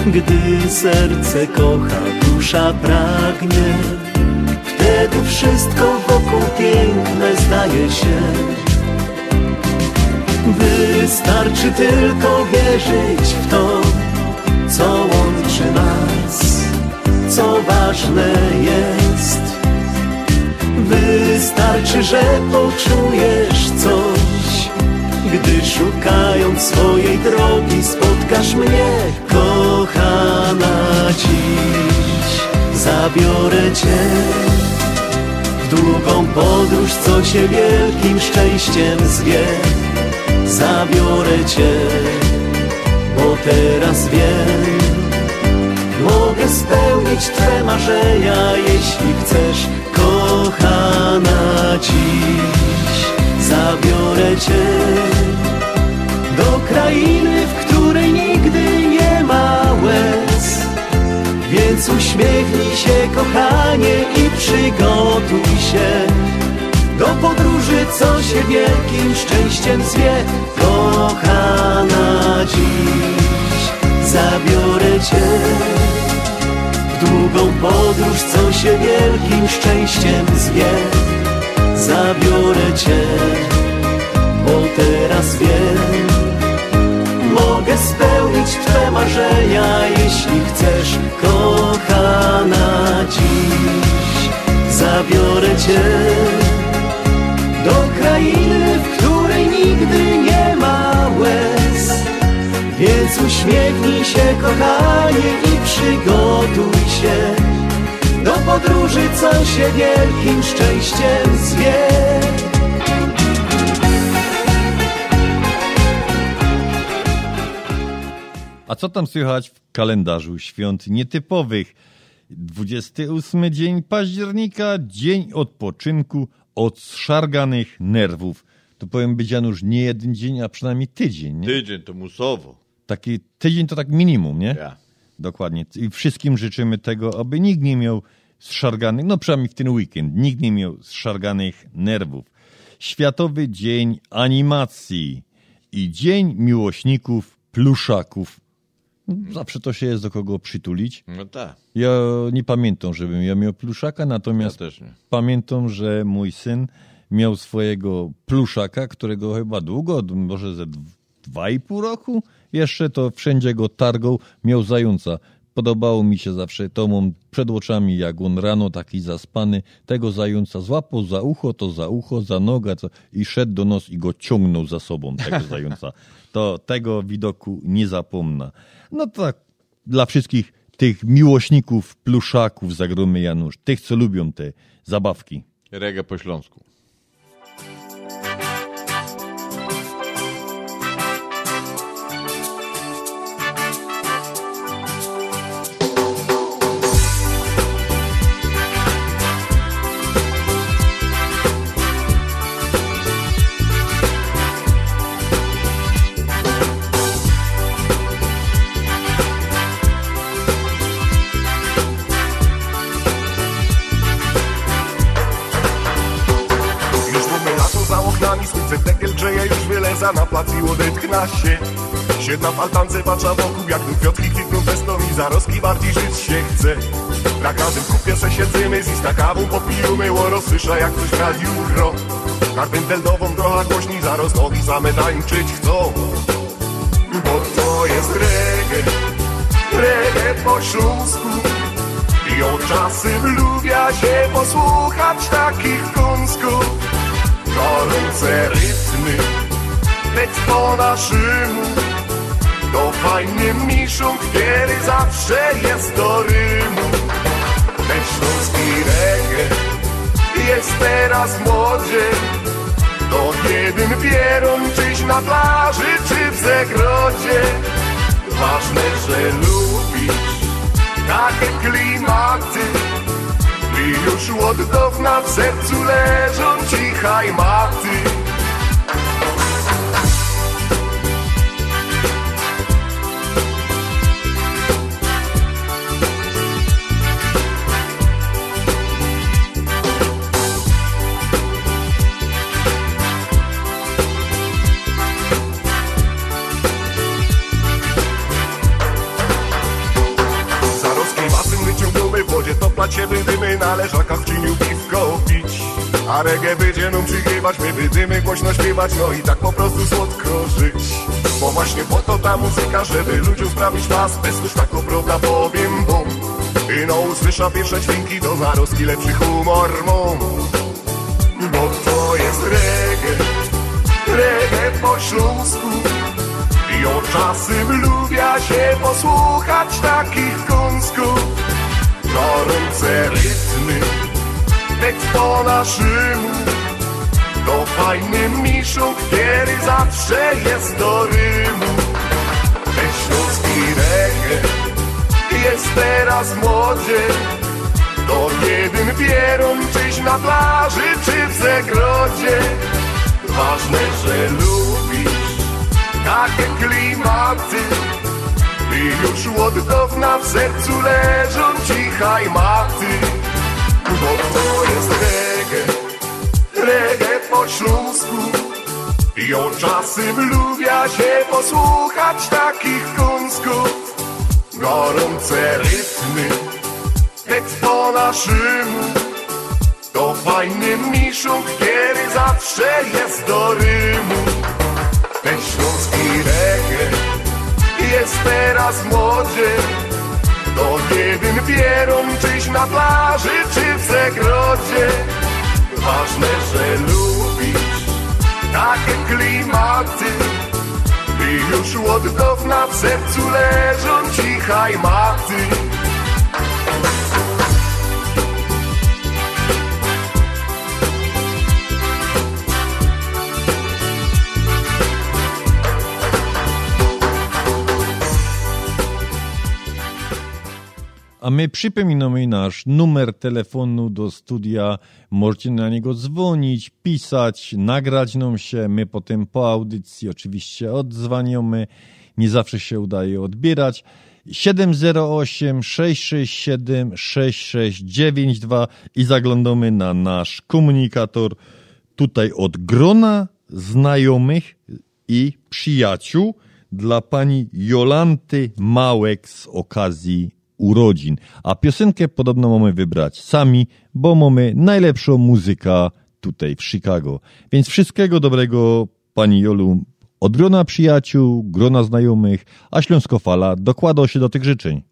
Gdy serce kocha, dusza pragnie, wtedy wszystko wokół piękne zdaje się. Wystarczy tylko wierzyć w to, co łączy nas, co ważne jest. Wystarczy, że poczujesz coś, gdy szukając swojej drogi spotkasz mnie, kochana dziś. Zabiorę cię w długą podróż, co cię wielkim szczęściem zwie. Zabiorę cię, bo teraz wiem, mogę spełnić Twe marzenia, jeśli chcesz, kochana dziś. Zabiorę Cię do krainy, w której nigdy nie ma łez. kochanie i przygotuj się do podróży, co się wielkim szczęściem zwie. Kochana, dziś zabiorę cię długą podróż, co się wielkim szczęściem zwie. Zabiorę cię, bo teraz wiem, mogę spełnić Twe marzenia, jeśli chcesz, kochana, dziś zabiorę Cię do krainy, w której nigdy nie. Więc uśmiechnij się, kochanie, i przygotuj się do podróży, co się wielkim szczęściem zwie. A co tam słychać w kalendarzu świąt nietypowych? 28 dzień października, dzień odpoczynku od zszarganych nerwów. To powiem być Janusz nie jeden dzień, a przynajmniej tydzień. Nie? Tydzień to musowo. Taki tydzień to tak minimum, nie? Ja. Dokładnie. I wszystkim życzymy tego, aby nikt nie miał zszarganych, no przynajmniej w ten weekend, nikt nie miał zszarganych nerwów. Światowy Dzień Animacji i Dzień Miłośników Pluszaków. Zawsze to się jest do kogo przytulić. No tak. Ja nie pamiętam, żebym ja miał pluszaka, natomiast Ja pamiętam, że mój syn miał swojego pluszaka, którego chyba długo, może ze dw- dwa i pół roku, jeszcze to wszędzie go targał, miał zająca. Podobało mi się zawsze, to mam przed oczami, jak on rano taki zaspany, tego zająca złapał za ucho, to za ucho, za nogę co, i szedł do nos i go ciągnął za sobą, tego zająca. *laughs* To tego widoku nie zapomnę. No tak, dla wszystkich tych miłośników pluszaków zagromy Janusz, tych, co lubią te zabawki. Regę po śląsku. Wyleza na plac i odetchna się. Siedna w altance patrza wokół, jak tu kwiatki kwitną festą i zaroski bardziej żyć się chce. Na każdym kupie se siedzimy, z ista kawą popijemy, łoro słysza jak coś w radiu gro. Na pędeldową trochę głośni, zaraz nogi same tańczyć chcą. Bo to jest reggae, reggae po śląsku. I od czasem lubia się posłuchać takich kąsków Gorące rytmy, tekst po naszemu To fajny miszą, który zawsze jest do rymu. Ten śląski reggae jest teraz w modzie. To jeden pierun czyś na plaży czy w zagrodzie Ważne, że lubisz takie klimaty. I już od dawna w sercu leżą cichaj maty w cieniu piwko pić. A reggae będzie nam przygrywać My wydymy głośno śpiewać No i tak po prostu słodko żyć. Bo właśnie po to ta muzyka Żeby ludziom sprawić nas Bez tak prawda powiem bom I no usłysza pierwsze dźwięki Do zaroski lepszy humor mam Bo to jest reggae Reggae po śląsku. I od czasem lubia się posłuchać takich kąsków Gorące rytmy, tekst po naszemu To fajny miszuk, który zawsze jest do rymu. Ten śląski reggae jest teraz w modzie. To jeden pierun czyś na plaży czy w zagrodzie Ważne, że lubisz takie klimaty już od dawna w sercu leżą cichaj maty. Bo to jest reggae, reggae po śląsku. I on czasem lubia się posłuchać takich kąsków. Gorące rytmy, tekst po naszemu To fajny miszuk, który zawsze jest do rymu. Ten reggae jest teraz modzie To jeden pierun, czyś na plaży, czy w zagrodzie Ważne, że lubisz takie klimaty. By już od dawna w sercu leżą cichaj maty A my przypominamy nasz numer telefonu do studia. Możecie na niego dzwonić, pisać, nagrać nam się. My potem po audycji oczywiście odzwaniamy. Nie zawsze się udaje odbierać. 708 667 6692 i zaglądamy na nasz komunikator tutaj od grona znajomych i przyjaciół dla pani Jolanty Małek z okazji urodzin. A piosenkę podobno mamy wybrać sami, bo mamy najlepszą muzykę tutaj w Chicago. Więc wszystkiego dobrego pani Jolu od grona przyjaciół, grona znajomych, a Śląskofala dokładał się do tych życzeń.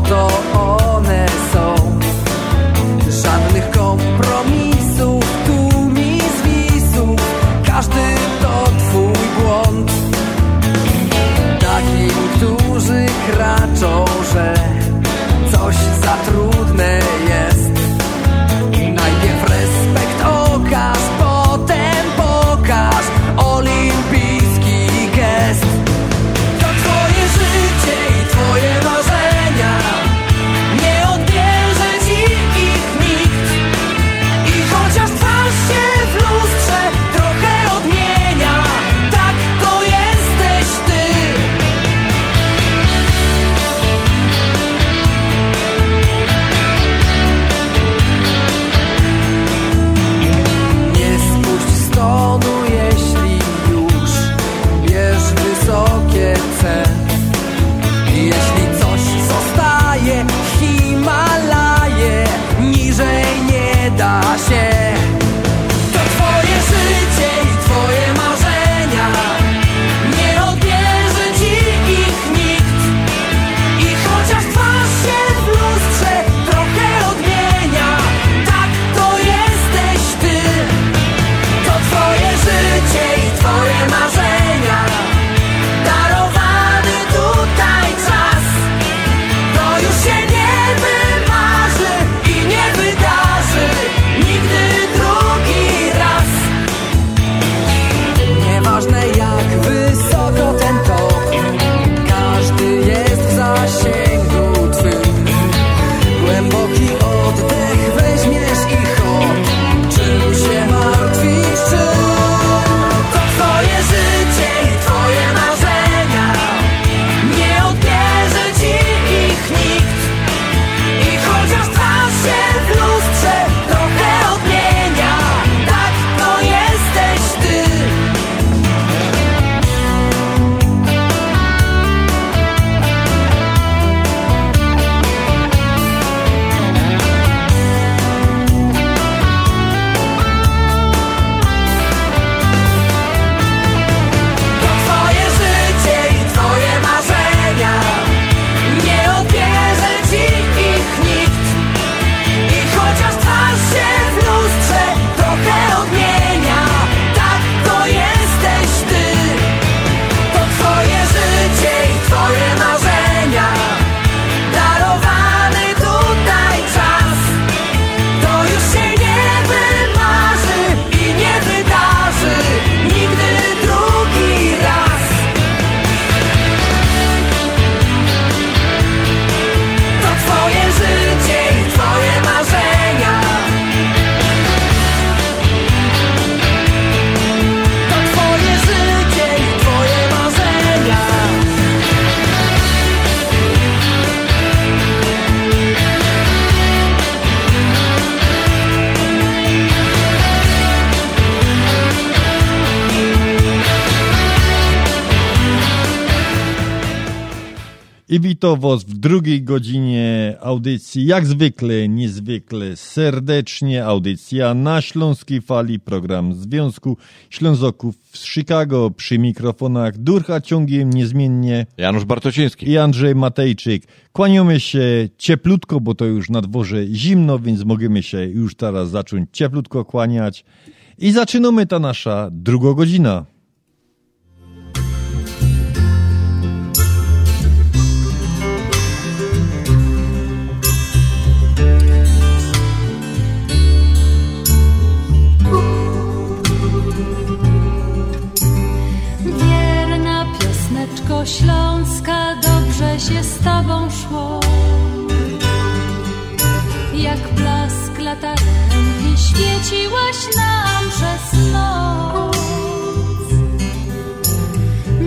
Bo Witam Was w drugiej godzinie audycji, jak zwykle, niezwykle serdecznie. Audycja na Śląskiej Fali, program Związku Ślązoków z Chicago. Przy mikrofonach Durcha ciągiem niezmiennie Janusz Bartosiński i Andrzej Matejczyk. Kłaniamy się cieplutko, bo to już na dworze zimno, więc możemy się już teraz zacząć cieplutko kłaniać. I zaczynamy ta nasza druga godzina. Śląska, dobrze się z tobą szło. Jak blask latarenki świeciłaś nam przez noc.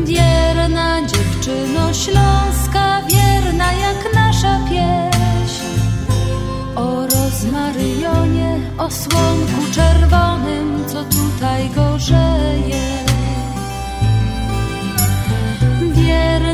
Wierna dziewczyno śląska, wierna jak nasza pieśń. O rozmaryjonie, o słonku czerwonym, co tutaj gorzeje.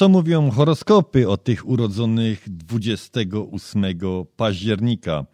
Co mówią horoskopy o tych urodzonych 28 października?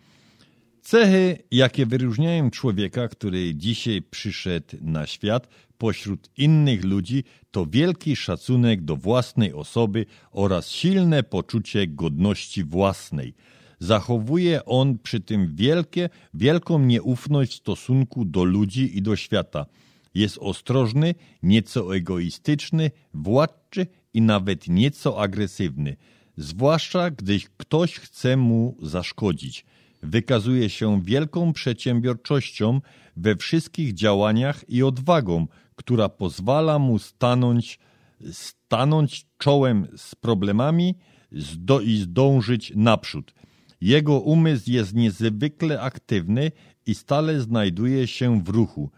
Cechy, jakie wyróżniają człowieka, który dzisiaj przyszedł na świat pośród innych ludzi, to wielki szacunek do własnej osoby oraz silne poczucie godności własnej. Zachowuje on przy tym wielkie, wielką nieufność w stosunku do ludzi i do świata. Jest ostrożny, nieco egoistyczny, władczy i nawet nieco agresywny, zwłaszcza gdy ktoś chce mu zaszkodzić. Wykazuje się wielką przedsiębiorczością we wszystkich działaniach i odwagą, która pozwala mu stanąć, stanąć czołem z problemami i zdążyć naprzód. Jego umysł jest niezwykle aktywny i stale znajduje się w ruchu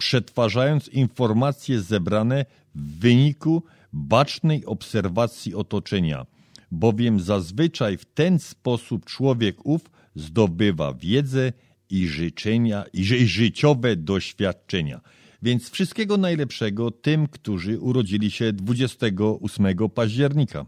przetwarzając informacje zebrane w wyniku bacznej obserwacji otoczenia, bowiem zazwyczaj w ten sposób człowiek ów zdobywa wiedzę i życzenia i ży- życiowe doświadczenia. Więc wszystkiego najlepszego tym, którzy urodzili się 28 października.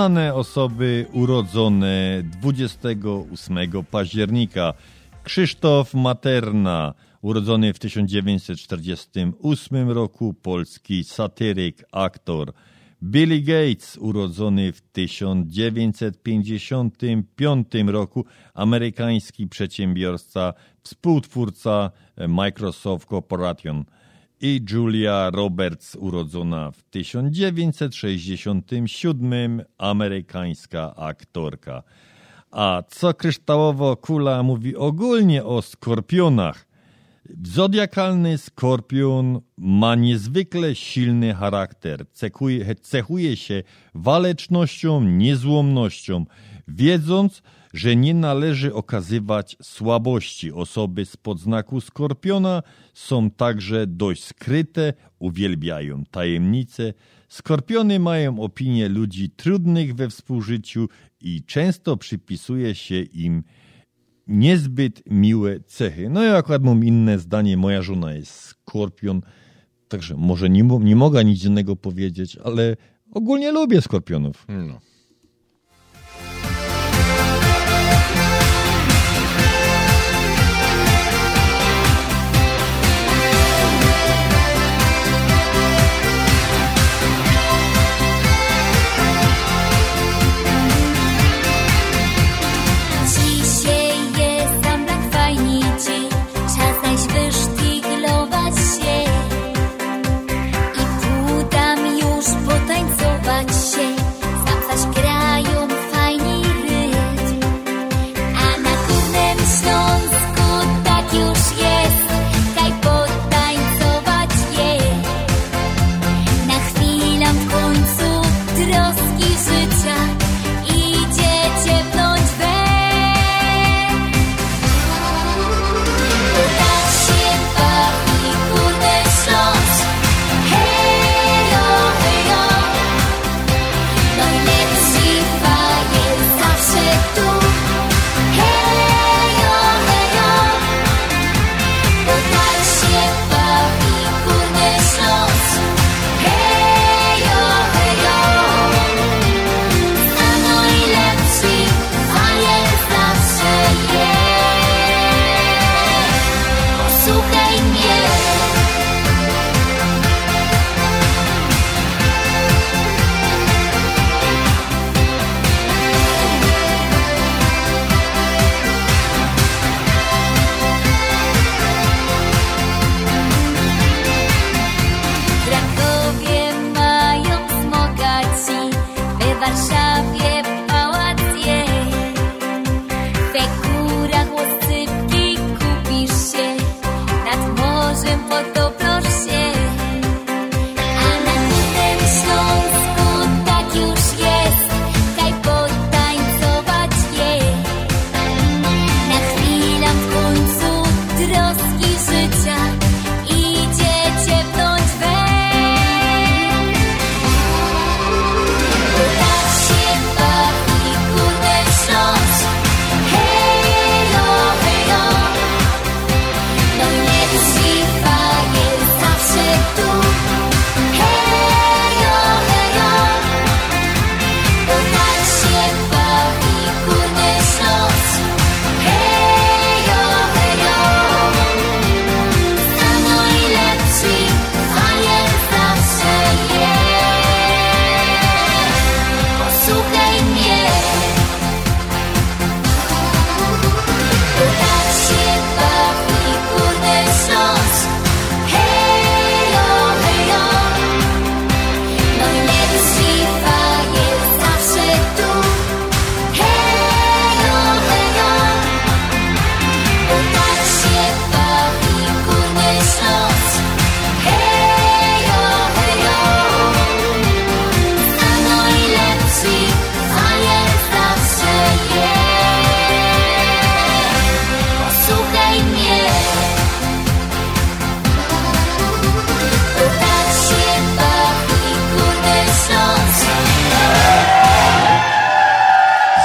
Znane osoby urodzone 28 października. Krzysztof Materna, urodzony w 1948 roku, polski satyryk, aktor. Billy Gates, urodzony w 1955 roku, amerykański przedsiębiorca, współtwórca Microsoft Corporation i Julia Roberts, urodzona w 1967, amerykańska aktorka. A co kryształowo kula mówi ogólnie o skorpionach? Zodiakalny skorpion ma niezwykle silny charakter. Cechuje, cechuje się walecznością, niezłomnością, wiedząc, że nie należy okazywać słabości. Osoby z podznaku skorpiona są także dość skryte, uwielbiają tajemnice. Skorpiony mają opinię ludzi trudnych we współżyciu i często przypisuje się im niezbyt miłe cechy. No ja akurat mam inne zdanie, moja żona jest skorpion, także może nie, nie mogę nic innego powiedzieć, ale ogólnie lubię skorpionów. No.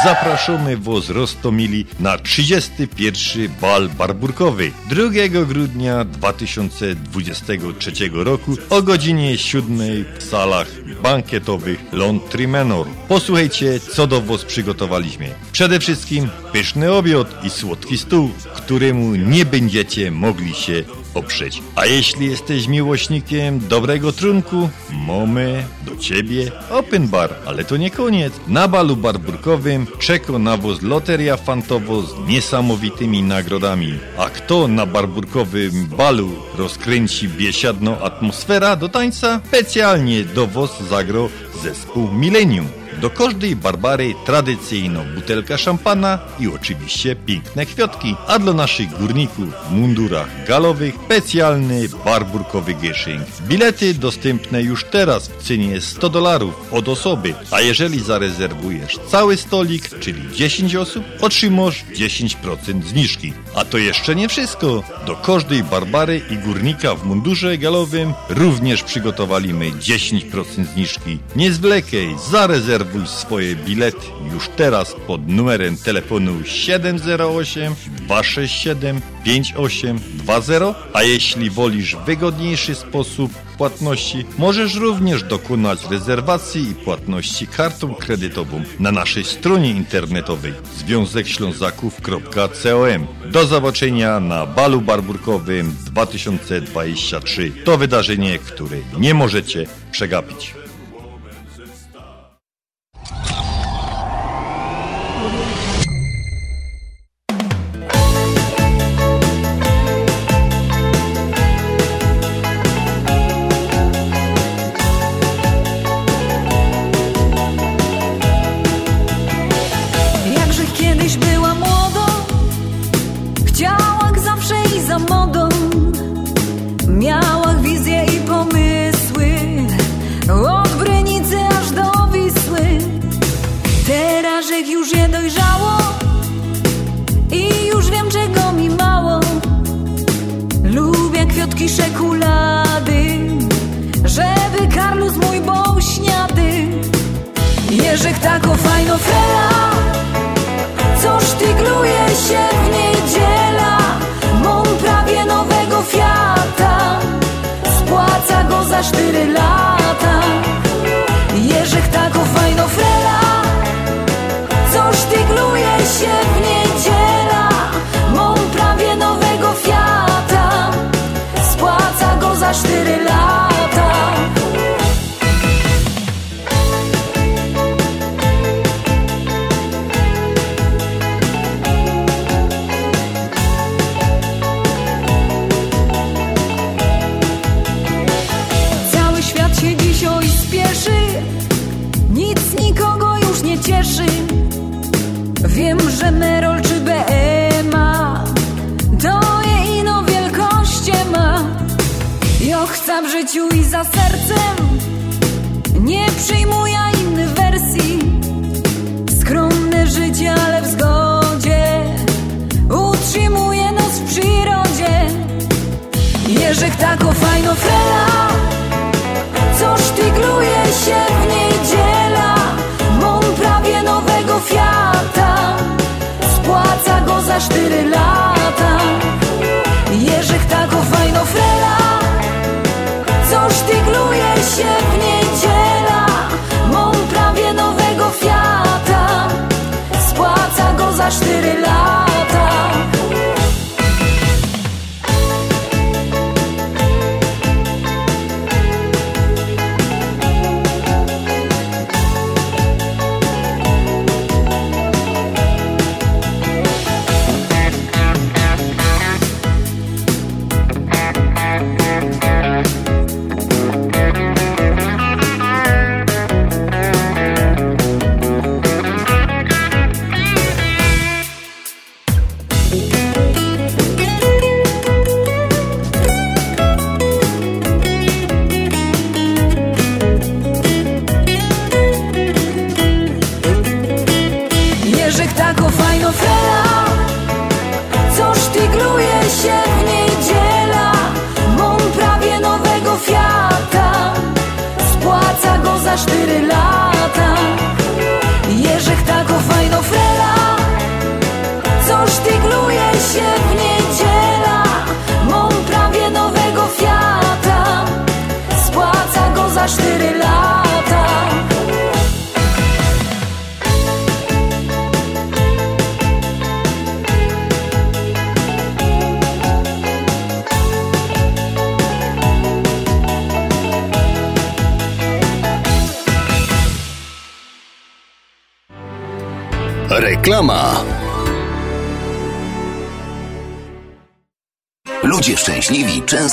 Zapraszamy Was Rostomili na 31. bal barburkowy 2 grudnia 2023 roku o godzinie 7 w salach bankietowych Lontry Manor. Posłuchajcie, co do Was przygotowaliśmy. Przede wszystkim pyszny obiad i słodki stół, któremu nie będziecie mogli się oprzeć. A jeśli jesteś miłośnikiem dobrego trunku, mamy do Ciebie open bar. Ale to nie koniec. Na balu barburkowym czeka na Was loteria fantowo z niesamowitymi nagrodami. A kto na barburkowym balu rozkręci biesiadną atmosfera do tańca? Specjalnie do Was zagrał zespół Millennium. Do każdej Barbary tradycyjną butelka szampana i oczywiście piękne kwiatki, a dla naszych górników w mundurach galowych specjalny barburkowy gieszynk. Bilety dostępne już teraz w cenie 100 dolarów od osoby, a jeżeli zarezerwujesz cały stolik, czyli 10 osób, otrzymasz 10% zniżki. A to jeszcze nie wszystko. Do każdej Barbary i górnika w mundurze galowym również przygotowaliśmy 10% zniżki. Nie zwlekaj, zarezerwuj swoje bilety już teraz pod numerem telefonu 708 267 5820, a jeśli wolisz wygodniejszy sposób płatności, możesz również dokonać rezerwacji i płatności kartą kredytową na naszej stronie internetowej związekślązaków.com. Do zobaczenia na balu barburkowym 2023. To wydarzenie, które nie możecie przegapić.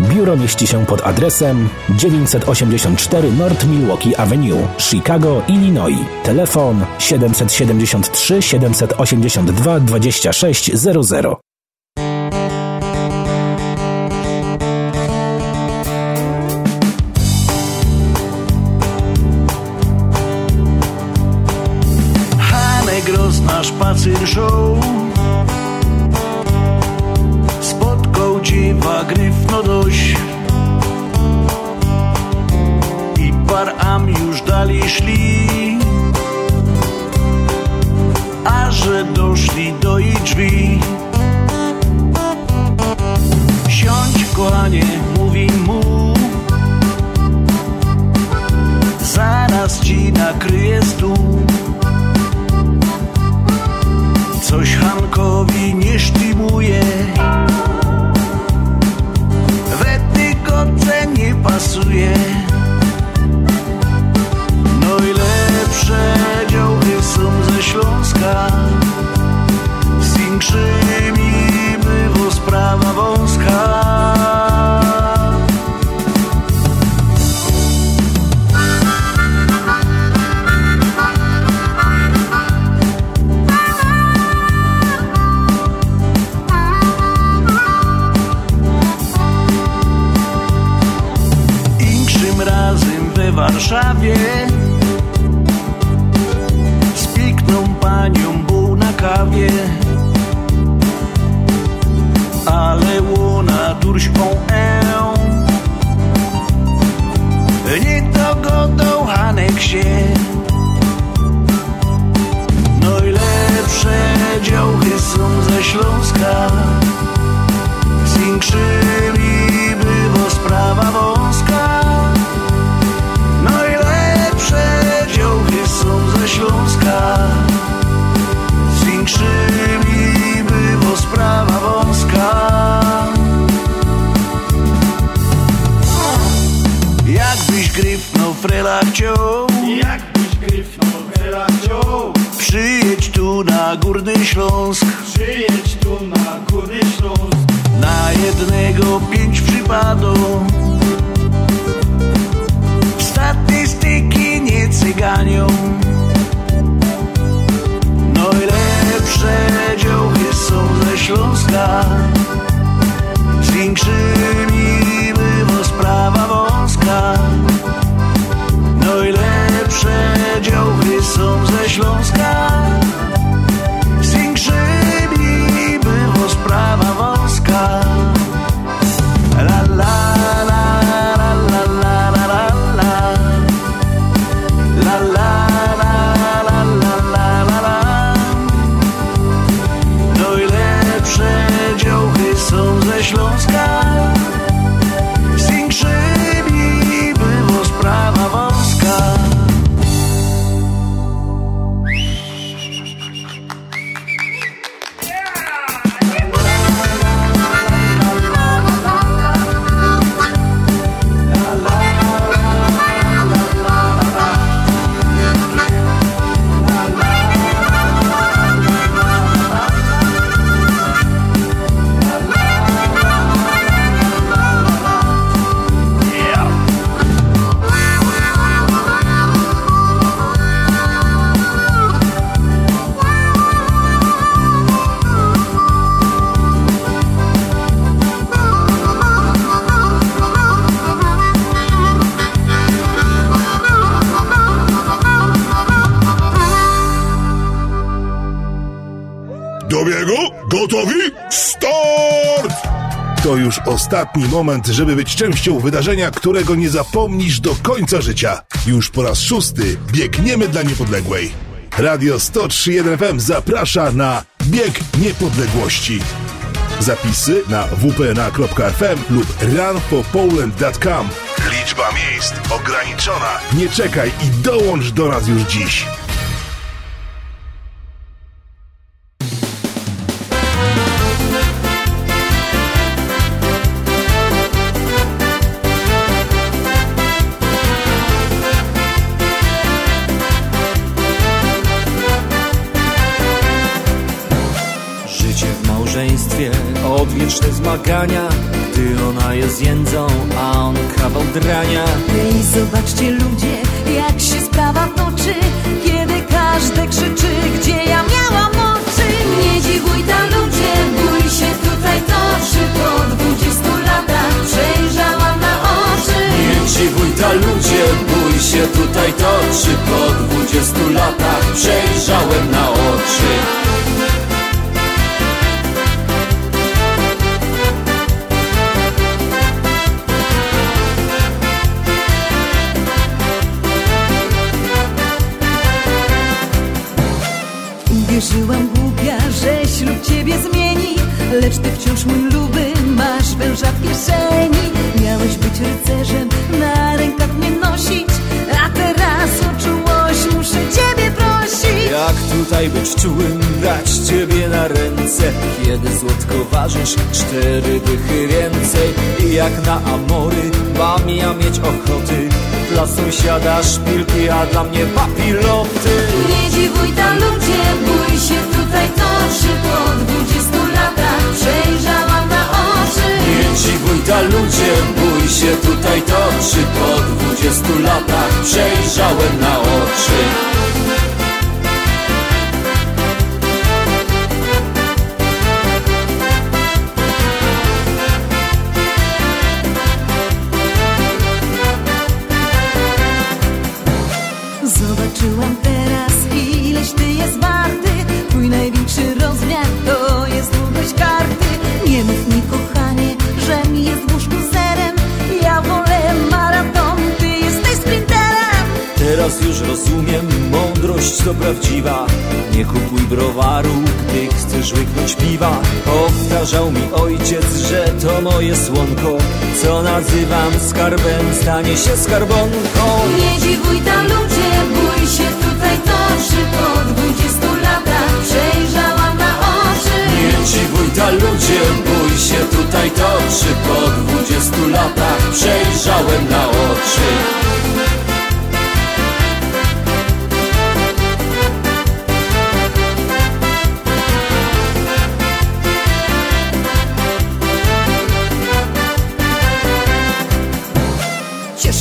Biuro mieści się pod adresem 984 North Milwaukee Avenue, Chicago, Illinois. Telefon 773 782 2600. Gross na show ostatni moment, żeby być częścią wydarzenia, którego nie zapomnisz do końca życia. Już po raz szósty biegniemy dla niepodległej. Radio 1031 FM zaprasza na Bieg Niepodległości. Zapisy na wpna.fm lub runforpoland.com. Liczba miejsc ograniczona. Nie czekaj i dołącz do nas już dziś. Zmagania Gdy ona jest jędzą, a on kawał drania. Ej, zobaczcie ludzie, jak się sprawa toczy. Kiedy każdy krzyczy, gdzie ja miałam oczy. Nie dziwuj ta ludzie, bój się tutaj toczy Po dwudziestu latach przejrzałam na oczy. Nie dziwuj ta ludzie, bój się tutaj toczy Po dwudziestu latach przejrzałem na oczy Lecz ty wciąż mój luby, masz węża w kieszeni. Miałeś być rycerzem, na rękach mnie nosić. A teraz o czułość muszę ciebie prosić. Jak tutaj być czułym, brać ciebie na ręce. Kiedy złotko ważysz cztery dychy więcej. I jak na amory mam ja mieć ochoty. Dla sąsiada szpilki, a dla mnie papiloty. Nie dziwuj ta ludzie, bój się. Tutaj toczy Po dwudziestu przejrzałam na oczy. Nie dziwuj ta ludzie, bój się tutaj toczy. Po dwudziestu latach przejrzałem na oczy mądrość to prawdziwa. Nie kupuj browaru, gdy chcesz łyknąć piwa. Powtarzał mi ojciec, że to moje słonko. Co nazywam skarbem, stanie się skarbonką. Nie dziwuj ta ludzie, bój się tutaj toczy Po dwudziestu latach przejrzałam na oczy. Nie dziwuj ta ludzie, bój się tutaj toczy Po dwudziestu latach przejrzałem na oczy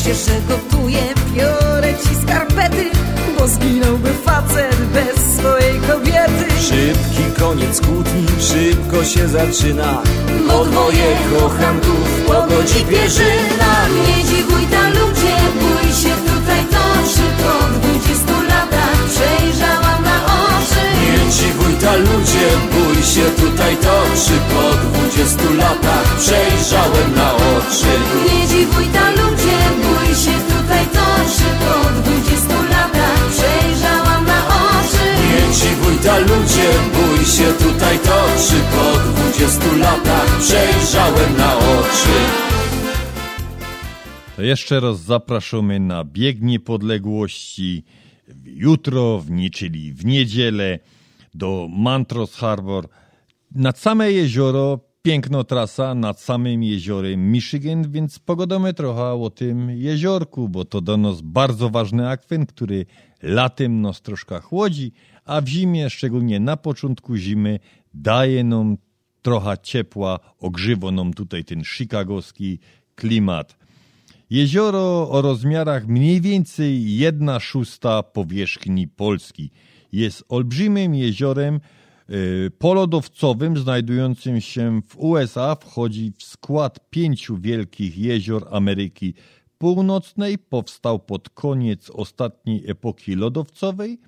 się, że gotuję, biorę ci skarpety Bo zginąłby facet bez swojej kobiety. Szybki koniec kłótni, szybko się zaczyna. Bo dwoje kochanków pogodzi pierzyna Nie dziwuj ta ludzie, bój się tutaj toczy Po dwudziestu latach przejrzałam na oczy. Nie dziwuj ta ludzie, bój się tutaj toczy Po dwudziestu latach przejrzałem na oczy. Nie dziwuj ta ludzie, tutaj toczy Po dwudziestu latach przejrzałam na oczy. Nie dziwuj ta ludzie, bój się tutaj toczy. Po dwudziestu latach przejrzałem na oczy. To jeszcze raz zapraszamy na bieg niepodległości. Jutro, w nie, czyli w niedzielę do Mantros Harbor. Nad same jezioro, piękna trasa nad samym jeziorem Michigan, więc pogadamy trochę o tym jeziorku, bo to do nas bardzo ważny akwen, który latem nas troszkę chłodzi, a w zimie, szczególnie na początku zimy, daje nam trochę ciepła, ogrzywa nam tutaj ten chicagowski klimat. Jezioro o rozmiarach mniej więcej 1 szósta powierzchni Polski. Jest olbrzymim jeziorem polodowcowym znajdującym się w USA. Wchodzi w skład pięciu wielkich jezior Ameryki Północnej. Powstał pod koniec ostatniej epoki lodowcowej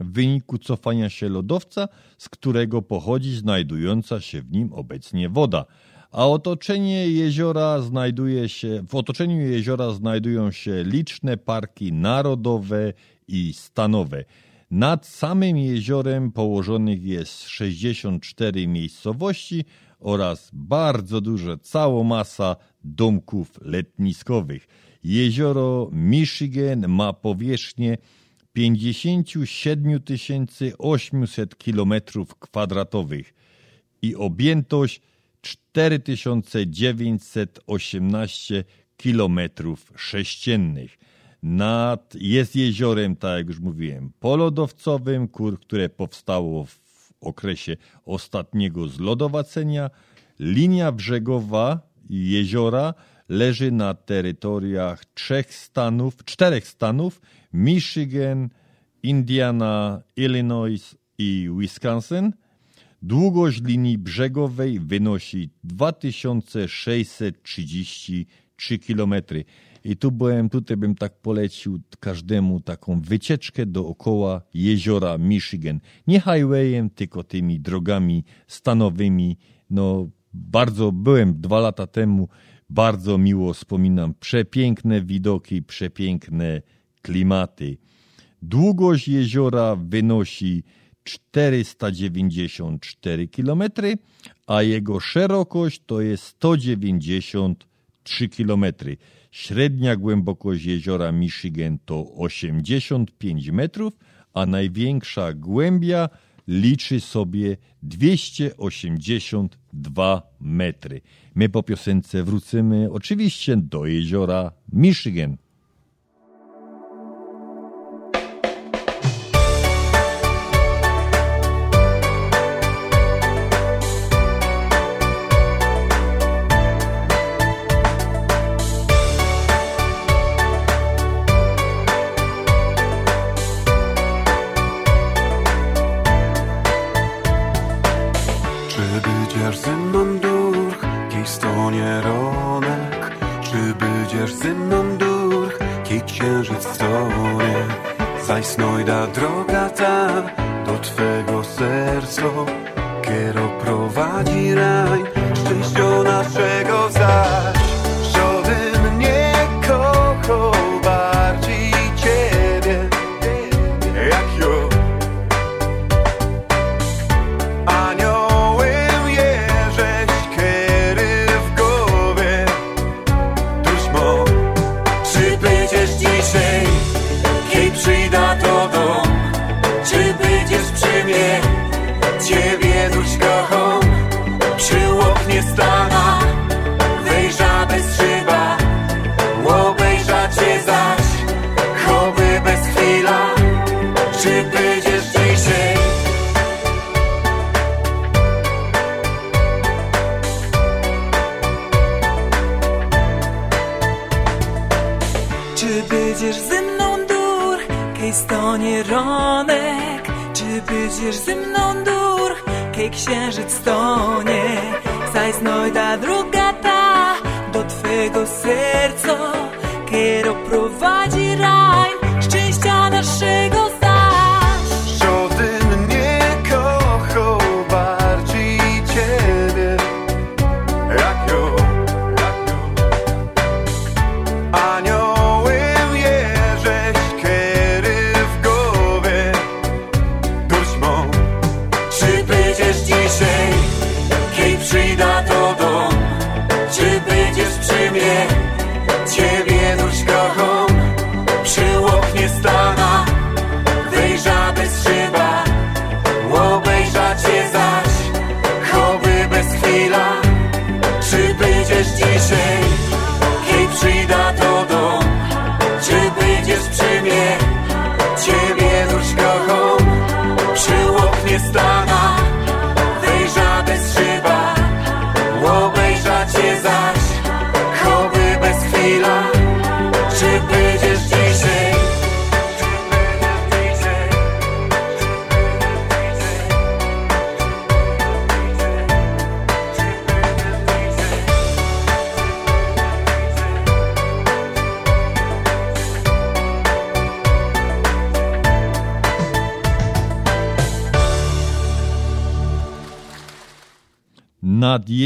w wyniku cofania się lodowca, z którego pochodzi znajdująca się w nim obecnie woda a otoczenie jeziora znajduje się, w otoczeniu jeziora znajdują się liczne parki narodowe i stanowe. Nad samym jeziorem położonych jest 64 miejscowości oraz bardzo duża całomasa domków letniskowych. Jezioro Michigan ma powierzchnię 57 800 km kwadratowych i objętość 4918 kilometrów sześciennych. Nad, jest jeziorem, tak jak już mówiłem, polodowcowym, kur, które powstało w okresie ostatniego zlodowacenia. linia brzegowa jeziora leży na terytoriach trzech stanów, czterech stanów Michigan, Indiana, Illinois i Wisconsin. Długość linii brzegowej wynosi 2633 km. I tu byłem, tutaj bym tak polecił każdemu taką wycieczkę dookoła jeziora Michigan. Nie highwayem, tylko tymi drogami stanowymi. No, bardzo byłem dwa lata temu, bardzo miło wspominam. Przepiękne widoki, przepiękne klimaty. Długość jeziora wynosi 494 km, a jego szerokość to jest 193 km. Średnia głębokość jeziora Michigan to 85 metrów, a największa głębia liczy sobie 282 metry. My po piosence wrócimy oczywiście do jeziora Michigan.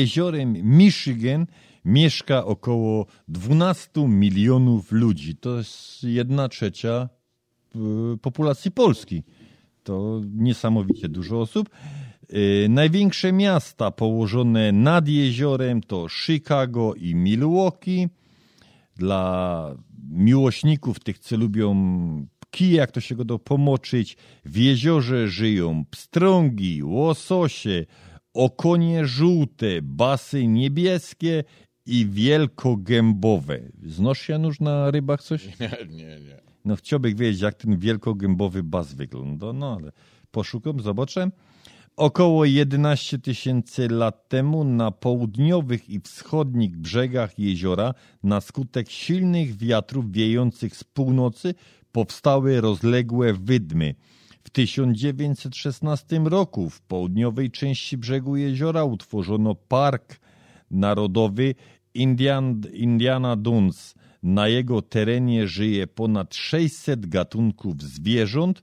Jeziorem Michigan mieszka około 12 milionów ludzi. To jest jedna trzecia y, populacji Polski. To niesamowicie dużo osób. Y, Największe miasta położone nad jeziorem to Chicago i Milwaukee. Dla miłośników tych, co lubią kije, jak to się go do pomoczyć, w jeziorze żyją pstrągi, łososie, okonie żółte, basy niebieskie i wielkogębowe. Znasz się nóż na rybach coś? *laughs* Nie, nie, nie. No chciałbym wiedzieć, jak ten wielkogębowy bas wygląda, no ale poszukam, zobaczę. Około 11 tysięcy lat temu na południowych i wschodnich brzegach jeziora na skutek silnych wiatrów wiejących z północy powstały rozległe wydmy. W 1916 roku w południowej części brzegu jeziora utworzono Park Narodowy Indian, Indiana Dunes. Na jego terenie żyje ponad 600 gatunków zwierząt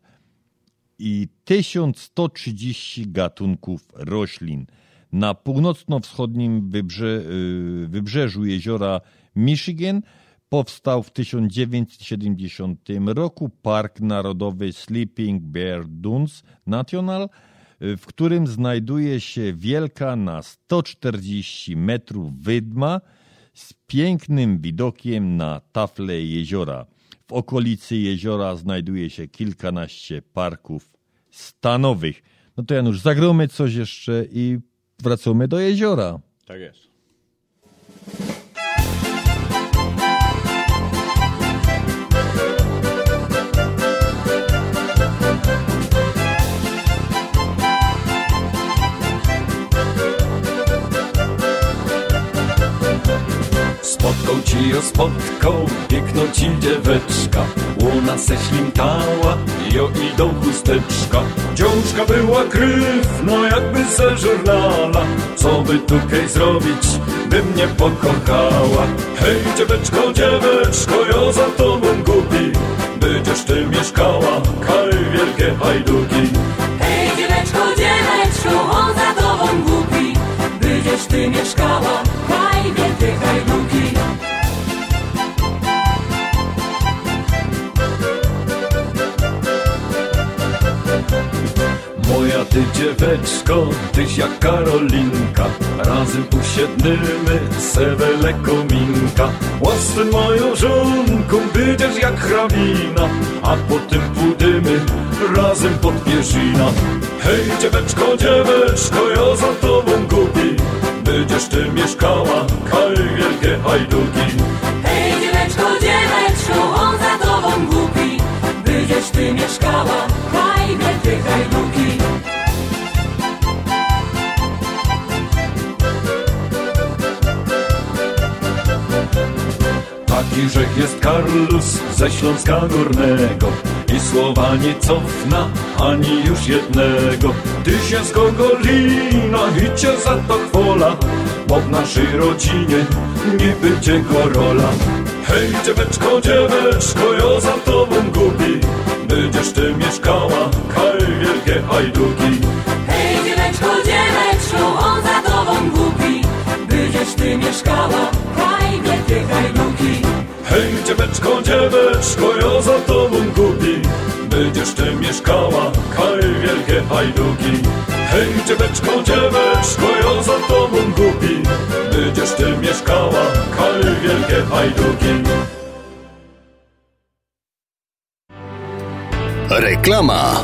i 1130 gatunków roślin. Na północno-wschodnim wybrze, y, wybrzeżu jeziora Michigan powstał w 1970 roku Park Narodowy Sleeping Bear Dunes National, w którym znajduje się wielka na 140 metrów wydma z pięknym widokiem na tafle jeziora. W okolicy jeziora znajduje się kilkanaście parków stanowych. No to Janusz, zagromy coś jeszcze i wracamy do jeziora. Tak jest. Spotką ci o spotką, piękną ci dzieweczka. Łona se ślimtała, jo idą chusteczka. Dziążka była kryfna, jakby ze żurnala Co by tu kej zrobić, by mnie pokochała? Hej dzieweczko, dzieweczko, jo za tobą głupi. Będziesz ty mieszkała, kaj wielkie hajduki. Hej dzieweczko, dzieweczko, on za tobą głupi. Będziesz ty mieszkała, haj wielkie hajduki ty dzieweczko, tyś jak Karolinka Razem usiednymy, sewele kominka Łasy moją żonką, będziesz jak hrabina A potem pójdziemy razem pod pierzina. Hej dzieweczko, dzieweczko, ja za tobą głupi Będziesz ty mieszkała, kaj wielkie hajduki. Hej dzieweczko, dzieweczko, on za tobą głupi Będziesz ty mieszkała, Taki rzek jest Karlus ze Śląska Górnego. I słowa nie cofna ani już jednego. Ty się z Gogolina i cię za to chwola Bo w naszej rodzinie nie będzie go rola Hej dzieweczko, dzieweczko, ja za tobą głupi Będziesz ty mieszkała, kaj wielkie hajduki. Hej dzieweczko, dzieweczko, on za tobą głupi Będziesz ty mieszkała, wielkie hajduki Hej dzieweczko, dzieweczko, ja za tobą głupi. Będziesz ty mieszkała, kaj wielkie hajduki. Hej dzieweczko, dzieweczko, ja za tobą głupi. Będziesz ty mieszkała, kaj wielkie hajduki. Reklama.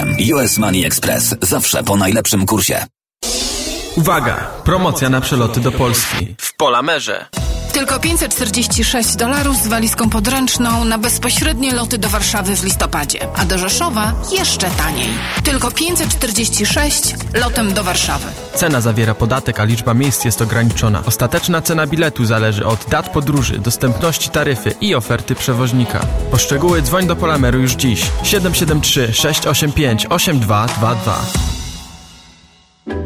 US Money Express zawsze po najlepszym kursie. Uwaga! Promocja na przeloty do Polski. W Polamerze. Tylko 546 dolarów z walizką podręczną na bezpośrednie loty do Warszawy w listopadzie, a do Rzeszowa jeszcze taniej. Tylko 546 lotem do Warszawy. Cena zawiera podatek, a liczba miejsc jest ograniczona. Ostateczna cena biletu zależy od dat podróży, dostępności taryfy i oferty przewoźnika. Po szczegóły dzwoń do Polameru już dziś. 773 685 8222.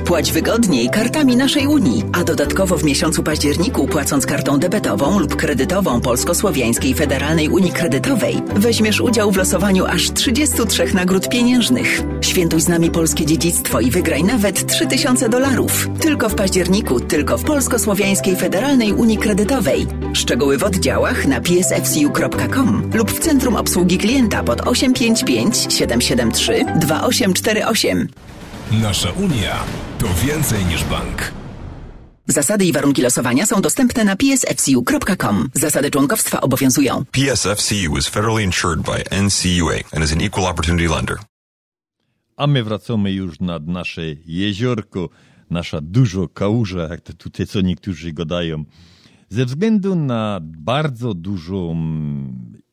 Płać wygodniej kartami naszej Unii, a dodatkowo w miesiącu październiku płacąc kartą debetową lub kredytową Polsko-Słowiańskiej Federalnej Unii Kredytowej weźmiesz udział w losowaniu aż 33 nagród pieniężnych. Świętuj z nami polskie dziedzictwo i wygraj nawet 3000 dolarów. Tylko w październiku, tylko w Polsko-Słowiańskiej Federalnej Unii Kredytowej. Szczegóły w oddziałach na psfcu.com lub w Centrum Obsługi Klienta pod 855 773 2848. Nasza Unia to więcej niż bank. Zasady i warunki losowania są dostępne na psfcu.com. Zasady członkowstwa obowiązują. PSFCU is federally insured by NCUA and is an equal opportunity lender. A my wracamy już nad nasze jeziorko, nasza dużo kałuża, jak to tutaj co niektórzy gadają. Ze względu na bardzo dużą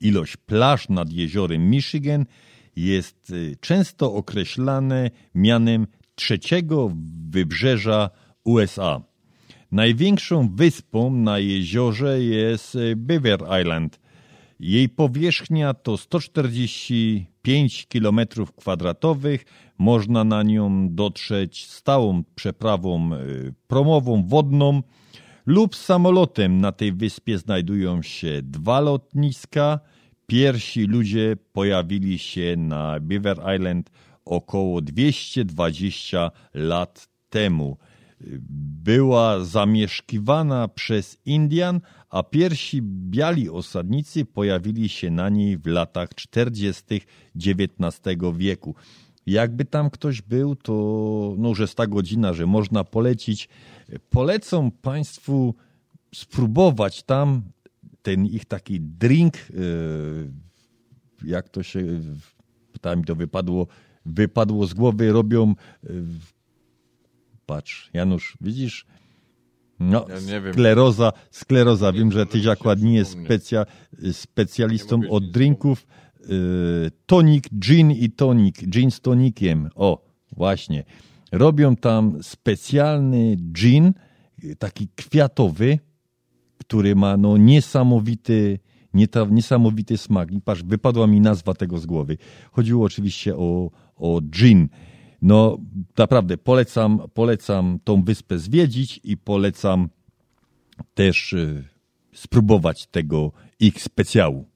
ilość plaż nad jeziorem Michigan jest y, często określane mianem trzeciego wybrzeża USA. Największą wyspą na jeziorze jest y, Beaver Island. Jej powierzchnia to 145 km kwadratowych. Można na nią dotrzeć stałą przeprawą y, promową wodną lub samolotem. Na tej wyspie znajdują się dwa lotniska. Pierwsi ludzie pojawili się na Beaver Island około 220 lat temu. Była zamieszkiwana przez Indian, a pierwsi biali osadnicy pojawili się na niej w latach 40. XIX wieku. Jakby tam ktoś był, to no, jest ta godzina, że można polecić. Polecam Państwu spróbować tam ten ich taki drink, e, jak to się, tam mi to wypadło, wypadło z głowy, robią, e, patrz, Janusz, widzisz? No, Ja skleroza, skleroza. Wiem, że tyś akurat nie jest specja, specjalistą od drinków. E, Tonik, gin i tonik, gin z tonikiem. O, właśnie. Robią tam specjalny gin, taki kwiatowy, który ma no, niesamowity, niesamowity smak. I patrz, wypadła mi nazwa tego z głowy. Chodziło oczywiście o, o gin. No naprawdę polecam, polecam tą wyspę zwiedzić i polecam też y, spróbować tego ich specjału.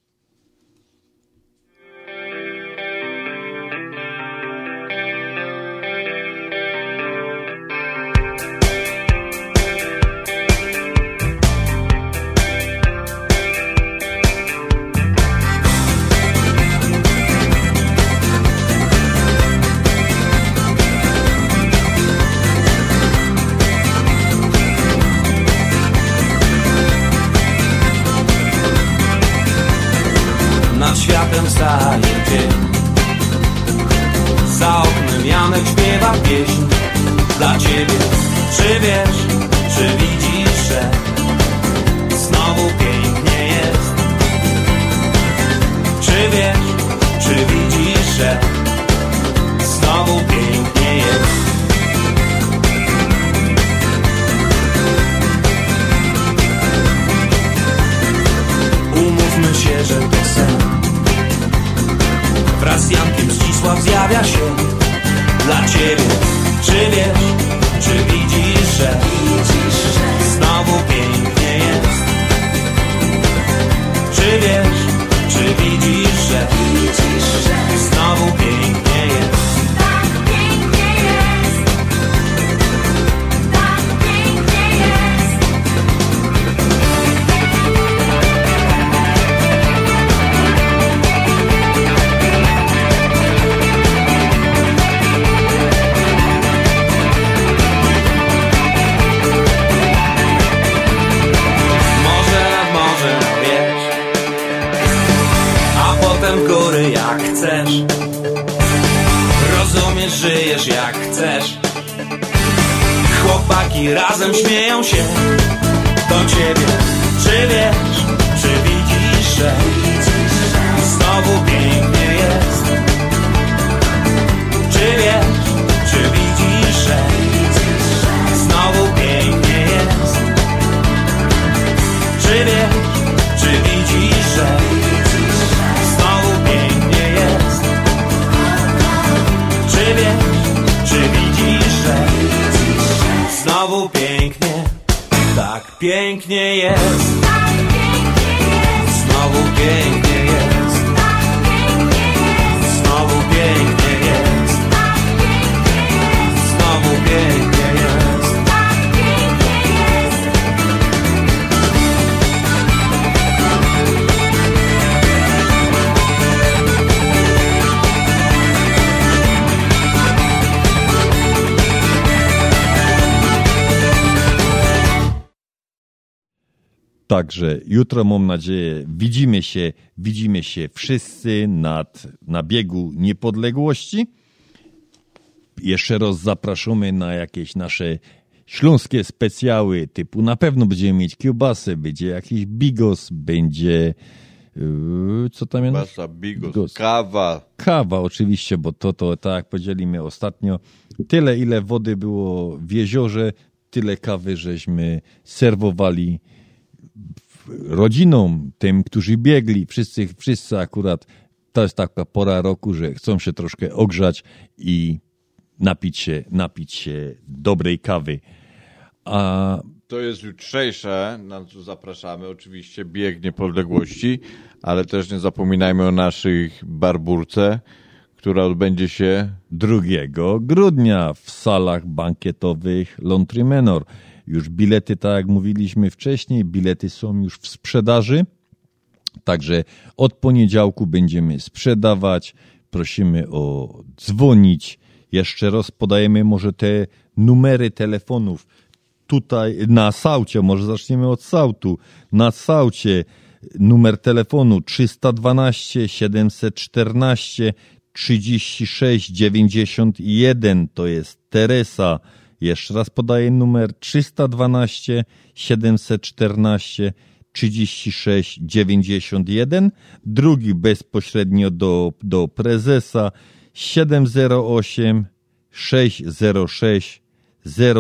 Chłopaki razem śmieją się Do ciebie. Czy wiesz, czy widzisz, że Znowu pięknie pięknie jest. Znowu pięknie Także jutro mam nadzieję widzimy się, widzimy się wszyscy nad, na biegu niepodległości. Jeszcze raz zapraszamy na jakieś nasze śląskie specjały typu na pewno będziemy mieć kiełbasę, będzie jakiś bigos, będzie yy, co tam jest? Basa, bigos, kawa. Kawa oczywiście, bo to, to tak jak podzielimy ostatnio, tyle ile wody było w jeziorze, tyle kawy żeśmy serwowali rodzinom, tym, którzy biegli, wszyscy, wszyscy akurat, to jest taka pora roku, że chcą się troszkę ogrzać i napić się, napić się dobrej kawy. A To jest jutrzejsze, na co zapraszamy, oczywiście bieg niepodległości, ale też nie zapominajmy o naszych barburce, która odbędzie się 2 grudnia w salach bankietowych Lontry Menor. Już bilety, tak jak mówiliśmy wcześniej, bilety są już w sprzedaży. Także od poniedziałku będziemy sprzedawać. Prosimy o dzwonić. Jeszcze raz podajemy może te numery telefonów. Tutaj na saucie, może zaczniemy od sautu. Na saucie numer telefonu 312 714 36 91 to jest Teresa. Jeszcze raz podaję numer 312 714 36 91. Drugi bezpośrednio do, do prezesa 708 606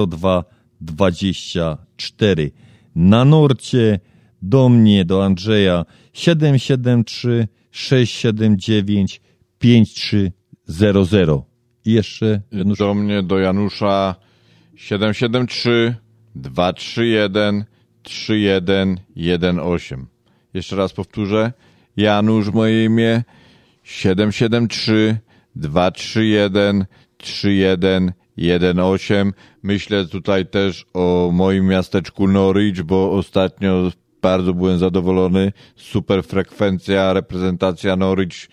02 24. Na Norcie do mnie, do Andrzeja 773 679 5300. I jeszcze do mnie, do Janusza 773 231 3118. Jeszcze raz powtórzę. Janusz moje imię 773 231 3118. Myślę tutaj też o moim miasteczku Norwich, bo ostatnio bardzo byłem zadowolony. Super frekwencja, reprezentacja Norwich.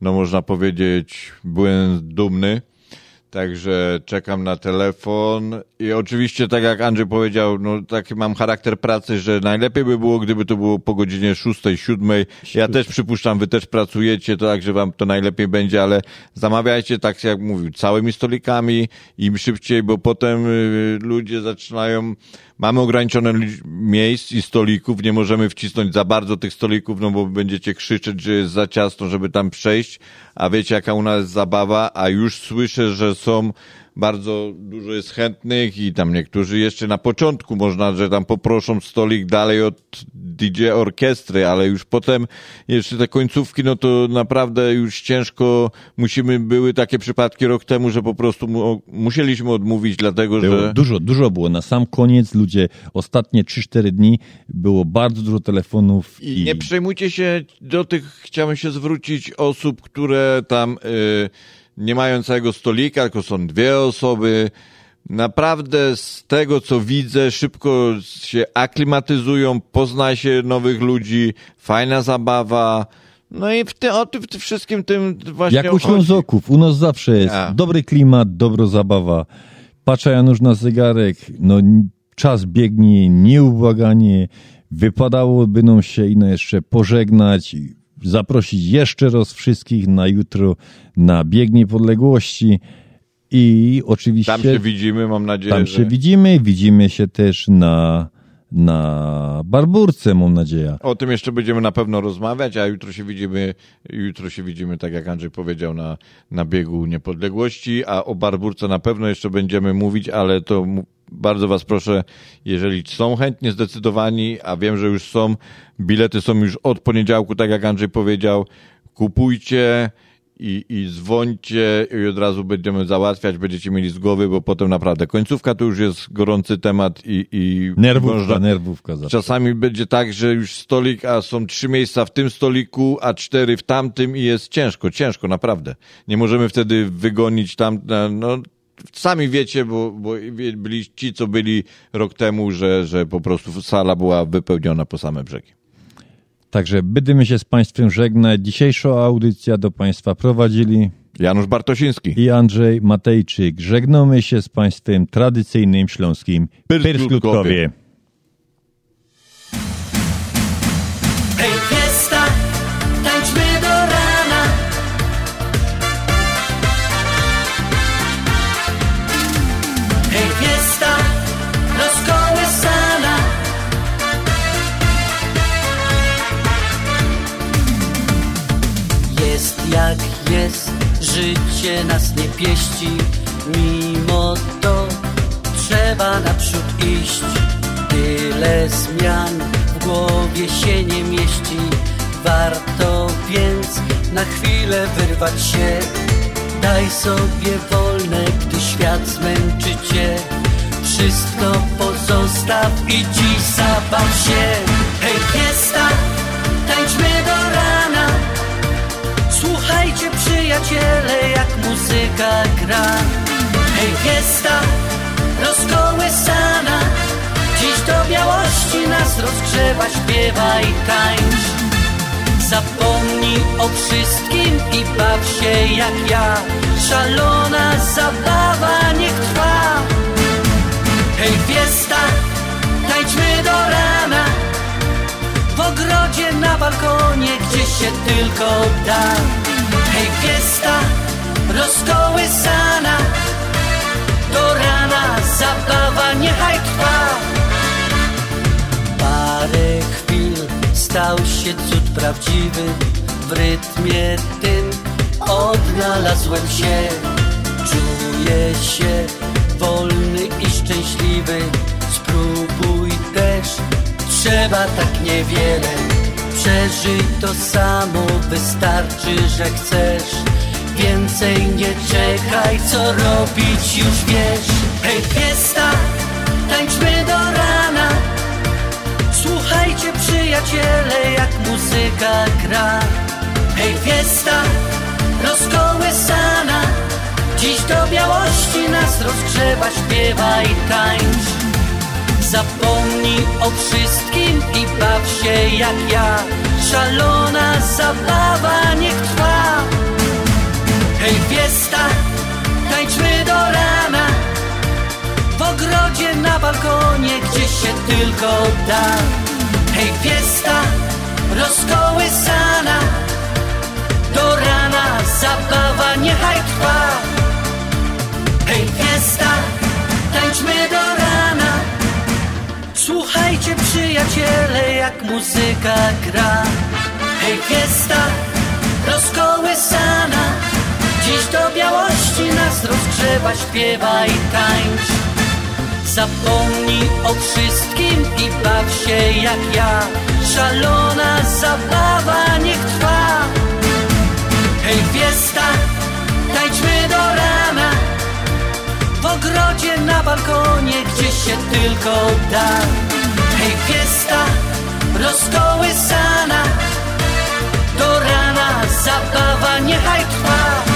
No można powiedzieć, byłem dumny. Także czekam na telefon i oczywiście tak jak Andrzej powiedział, no taki mam charakter pracy, że najlepiej by było, gdyby to było po godzinie 6, 7. Ja też przypuszczam, wy też pracujecie, to także wam to najlepiej będzie, ale zamawiajcie tak jak mówił, całymi stolikami, im szybciej, bo potem y, ludzie zaczynają Mamy ograniczone miejsc i stolików, nie możemy wcisnąć za bardzo tych stolików, no bo będziecie krzyczeć, że jest za ciasno, żeby tam przejść, a wiecie jaka u nas zabawa, a już słyszę, że są bardzo dużo jest chętnych i tam niektórzy jeszcze na początku można, że tam poproszą stolik dalej od DJ orkiestry, ale już potem jeszcze te końcówki, no to naprawdę już ciężko musimy, były takie przypadki rok temu, że po prostu mu, musieliśmy odmówić, dlatego Było że... Dużo, dużo było. Na sam koniec ludzie, ostatnie 3-4 dni było bardzo dużo telefonów I nie przejmujcie się do tych, chciałem się zwrócić, osób, które tam y, nie mają całego stolika, tylko są dwie osoby. Naprawdę z tego, co widzę, szybko się aklimatyzują, pozna się nowych ludzi, fajna zabawa. No i w, ty, o tym w tym wszystkim tym właśnie Jak u. Ślązoków, u nas zawsze jest Ja. dobry klimat, dobra zabawa. Patrzę Janusz na zegarek, no czas biegnie nieubłaganie. Wypadałoby nam się ino jeszcze pożegnać, zaprosić jeszcze raz wszystkich na jutro na bieg niepodległości i oczywiście... Tam się widzimy, mam nadzieję, Tam że... się widzimy, widzimy się też na, na Barburce, mam nadzieję. O tym jeszcze będziemy na pewno rozmawiać, a jutro się widzimy, jutro się widzimy, tak jak Andrzej powiedział, na, na biegu niepodległości, a o Barburce na pewno jeszcze będziemy mówić, ale to bardzo was proszę, jeżeli są chętnie zdecydowani, a wiem, że już są, bilety są już od poniedziałku, tak jak Andrzej powiedział, kupujcie i, i dzwońcie i od razu będziemy załatwiać, będziecie mieli z głowy, bo potem naprawdę końcówka to już jest gorący temat i... i Nerwówka, można- nerwówka zawsze. Czasami będzie tak, że już stolik, a są trzy miejsca w tym stoliku, a cztery w tamtym i jest ciężko, ciężko, naprawdę. Nie możemy wtedy wygonić tam, no sami wiecie, bo, bo byli ci, co byli rok temu, że, że po prostu sala była wypełniona po same brzegi. Także będziemy się z Państwem żegnać. Dzisiejszą audycję do Państwa prowadzili Janusz Bartosiński i Andrzej Matejczyk. Żegnamy się z Państwem tradycyjnym śląskim Pyrskutkowie. Życie nas nie pieści. Mimo to trzeba naprzód iść. Tyle zmian w głowie się nie mieści. Warto więc na chwilę wyrwać się. Daj sobie wolne, gdy świat zmęczy cię. Wszystko pozostaw i dziś zabaw się. Hej, fiesta, tańczmy do przyjaciele, jak muzyka gra. Hej fiesta, rozkołysana. Dziś do białości nas rozgrzewa, śpiewa i tańcz. Zapomnij o wszystkim i baw się jak ja. Szalona zabawa niech trwa. Hej fiesta, tańczmy do rana. W ogrodzie, na balkonie, gdzie się tylko da fiesta, rozkołysana. Do rana zabawa niechaj trwa. Parę chwil stał się cud prawdziwy. W rytmie tym odnalazłem się. Czuję się wolny i szczęśliwy. Spróbuj też, trzeba tak niewiele Przeżyj to samo, wystarczy, że chcesz. Więcej nie czekaj, co robić już wiesz. Hej, fiesta, tańczmy do rana. Słuchajcie przyjaciele, jak muzyka gra. Hej, fiesta, rozkołysana. Dziś do białości nas rozgrzewa, śpiewa i tańcz Zapomnij o wszystkim i baw się jak ja. Szalona zabawa niech trwa. Hej fiesta, tańczmy do rana. W ogrodzie, na balkonie, gdzie się tylko da. Hej fiesta, rozkołysana. Do rana zabawa niechaj trwa. Hej fiesta, tańczmy do rana Słuchajcie przyjaciele, jak muzyka gra. Hej fiesta, rozkołysana. Dziś do białości nas rozgrzewa, śpiewa i tańcz. Zapomnij o wszystkim i baw się jak ja. Szalona zabawa niech trwa. Hej fiesta, tańczmy do rana ogrodzie, na balkonie, gdzie się tylko da. Hej fiesta, rozkołysana Do rana zabawa niechaj trwa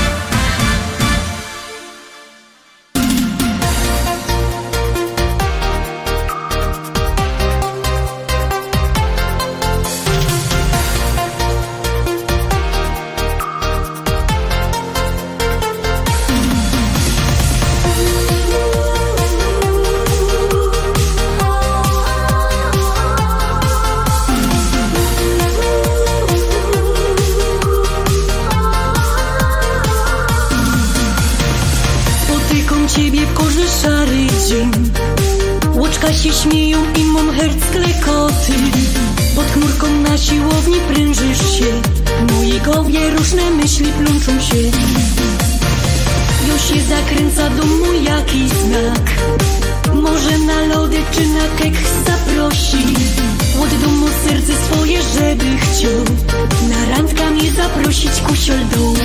dzień Łoczka się śmieją i mam herc klekoty Pod chmurką na siłowni prężysz się. W głowie różne myśli plączą się. Już się zakręca do mój jakiś znak. Może na lody czy na kek zaprosi. Od domu serce swoje, żeby chciał. Na randka mnie zaprosić kusiol dół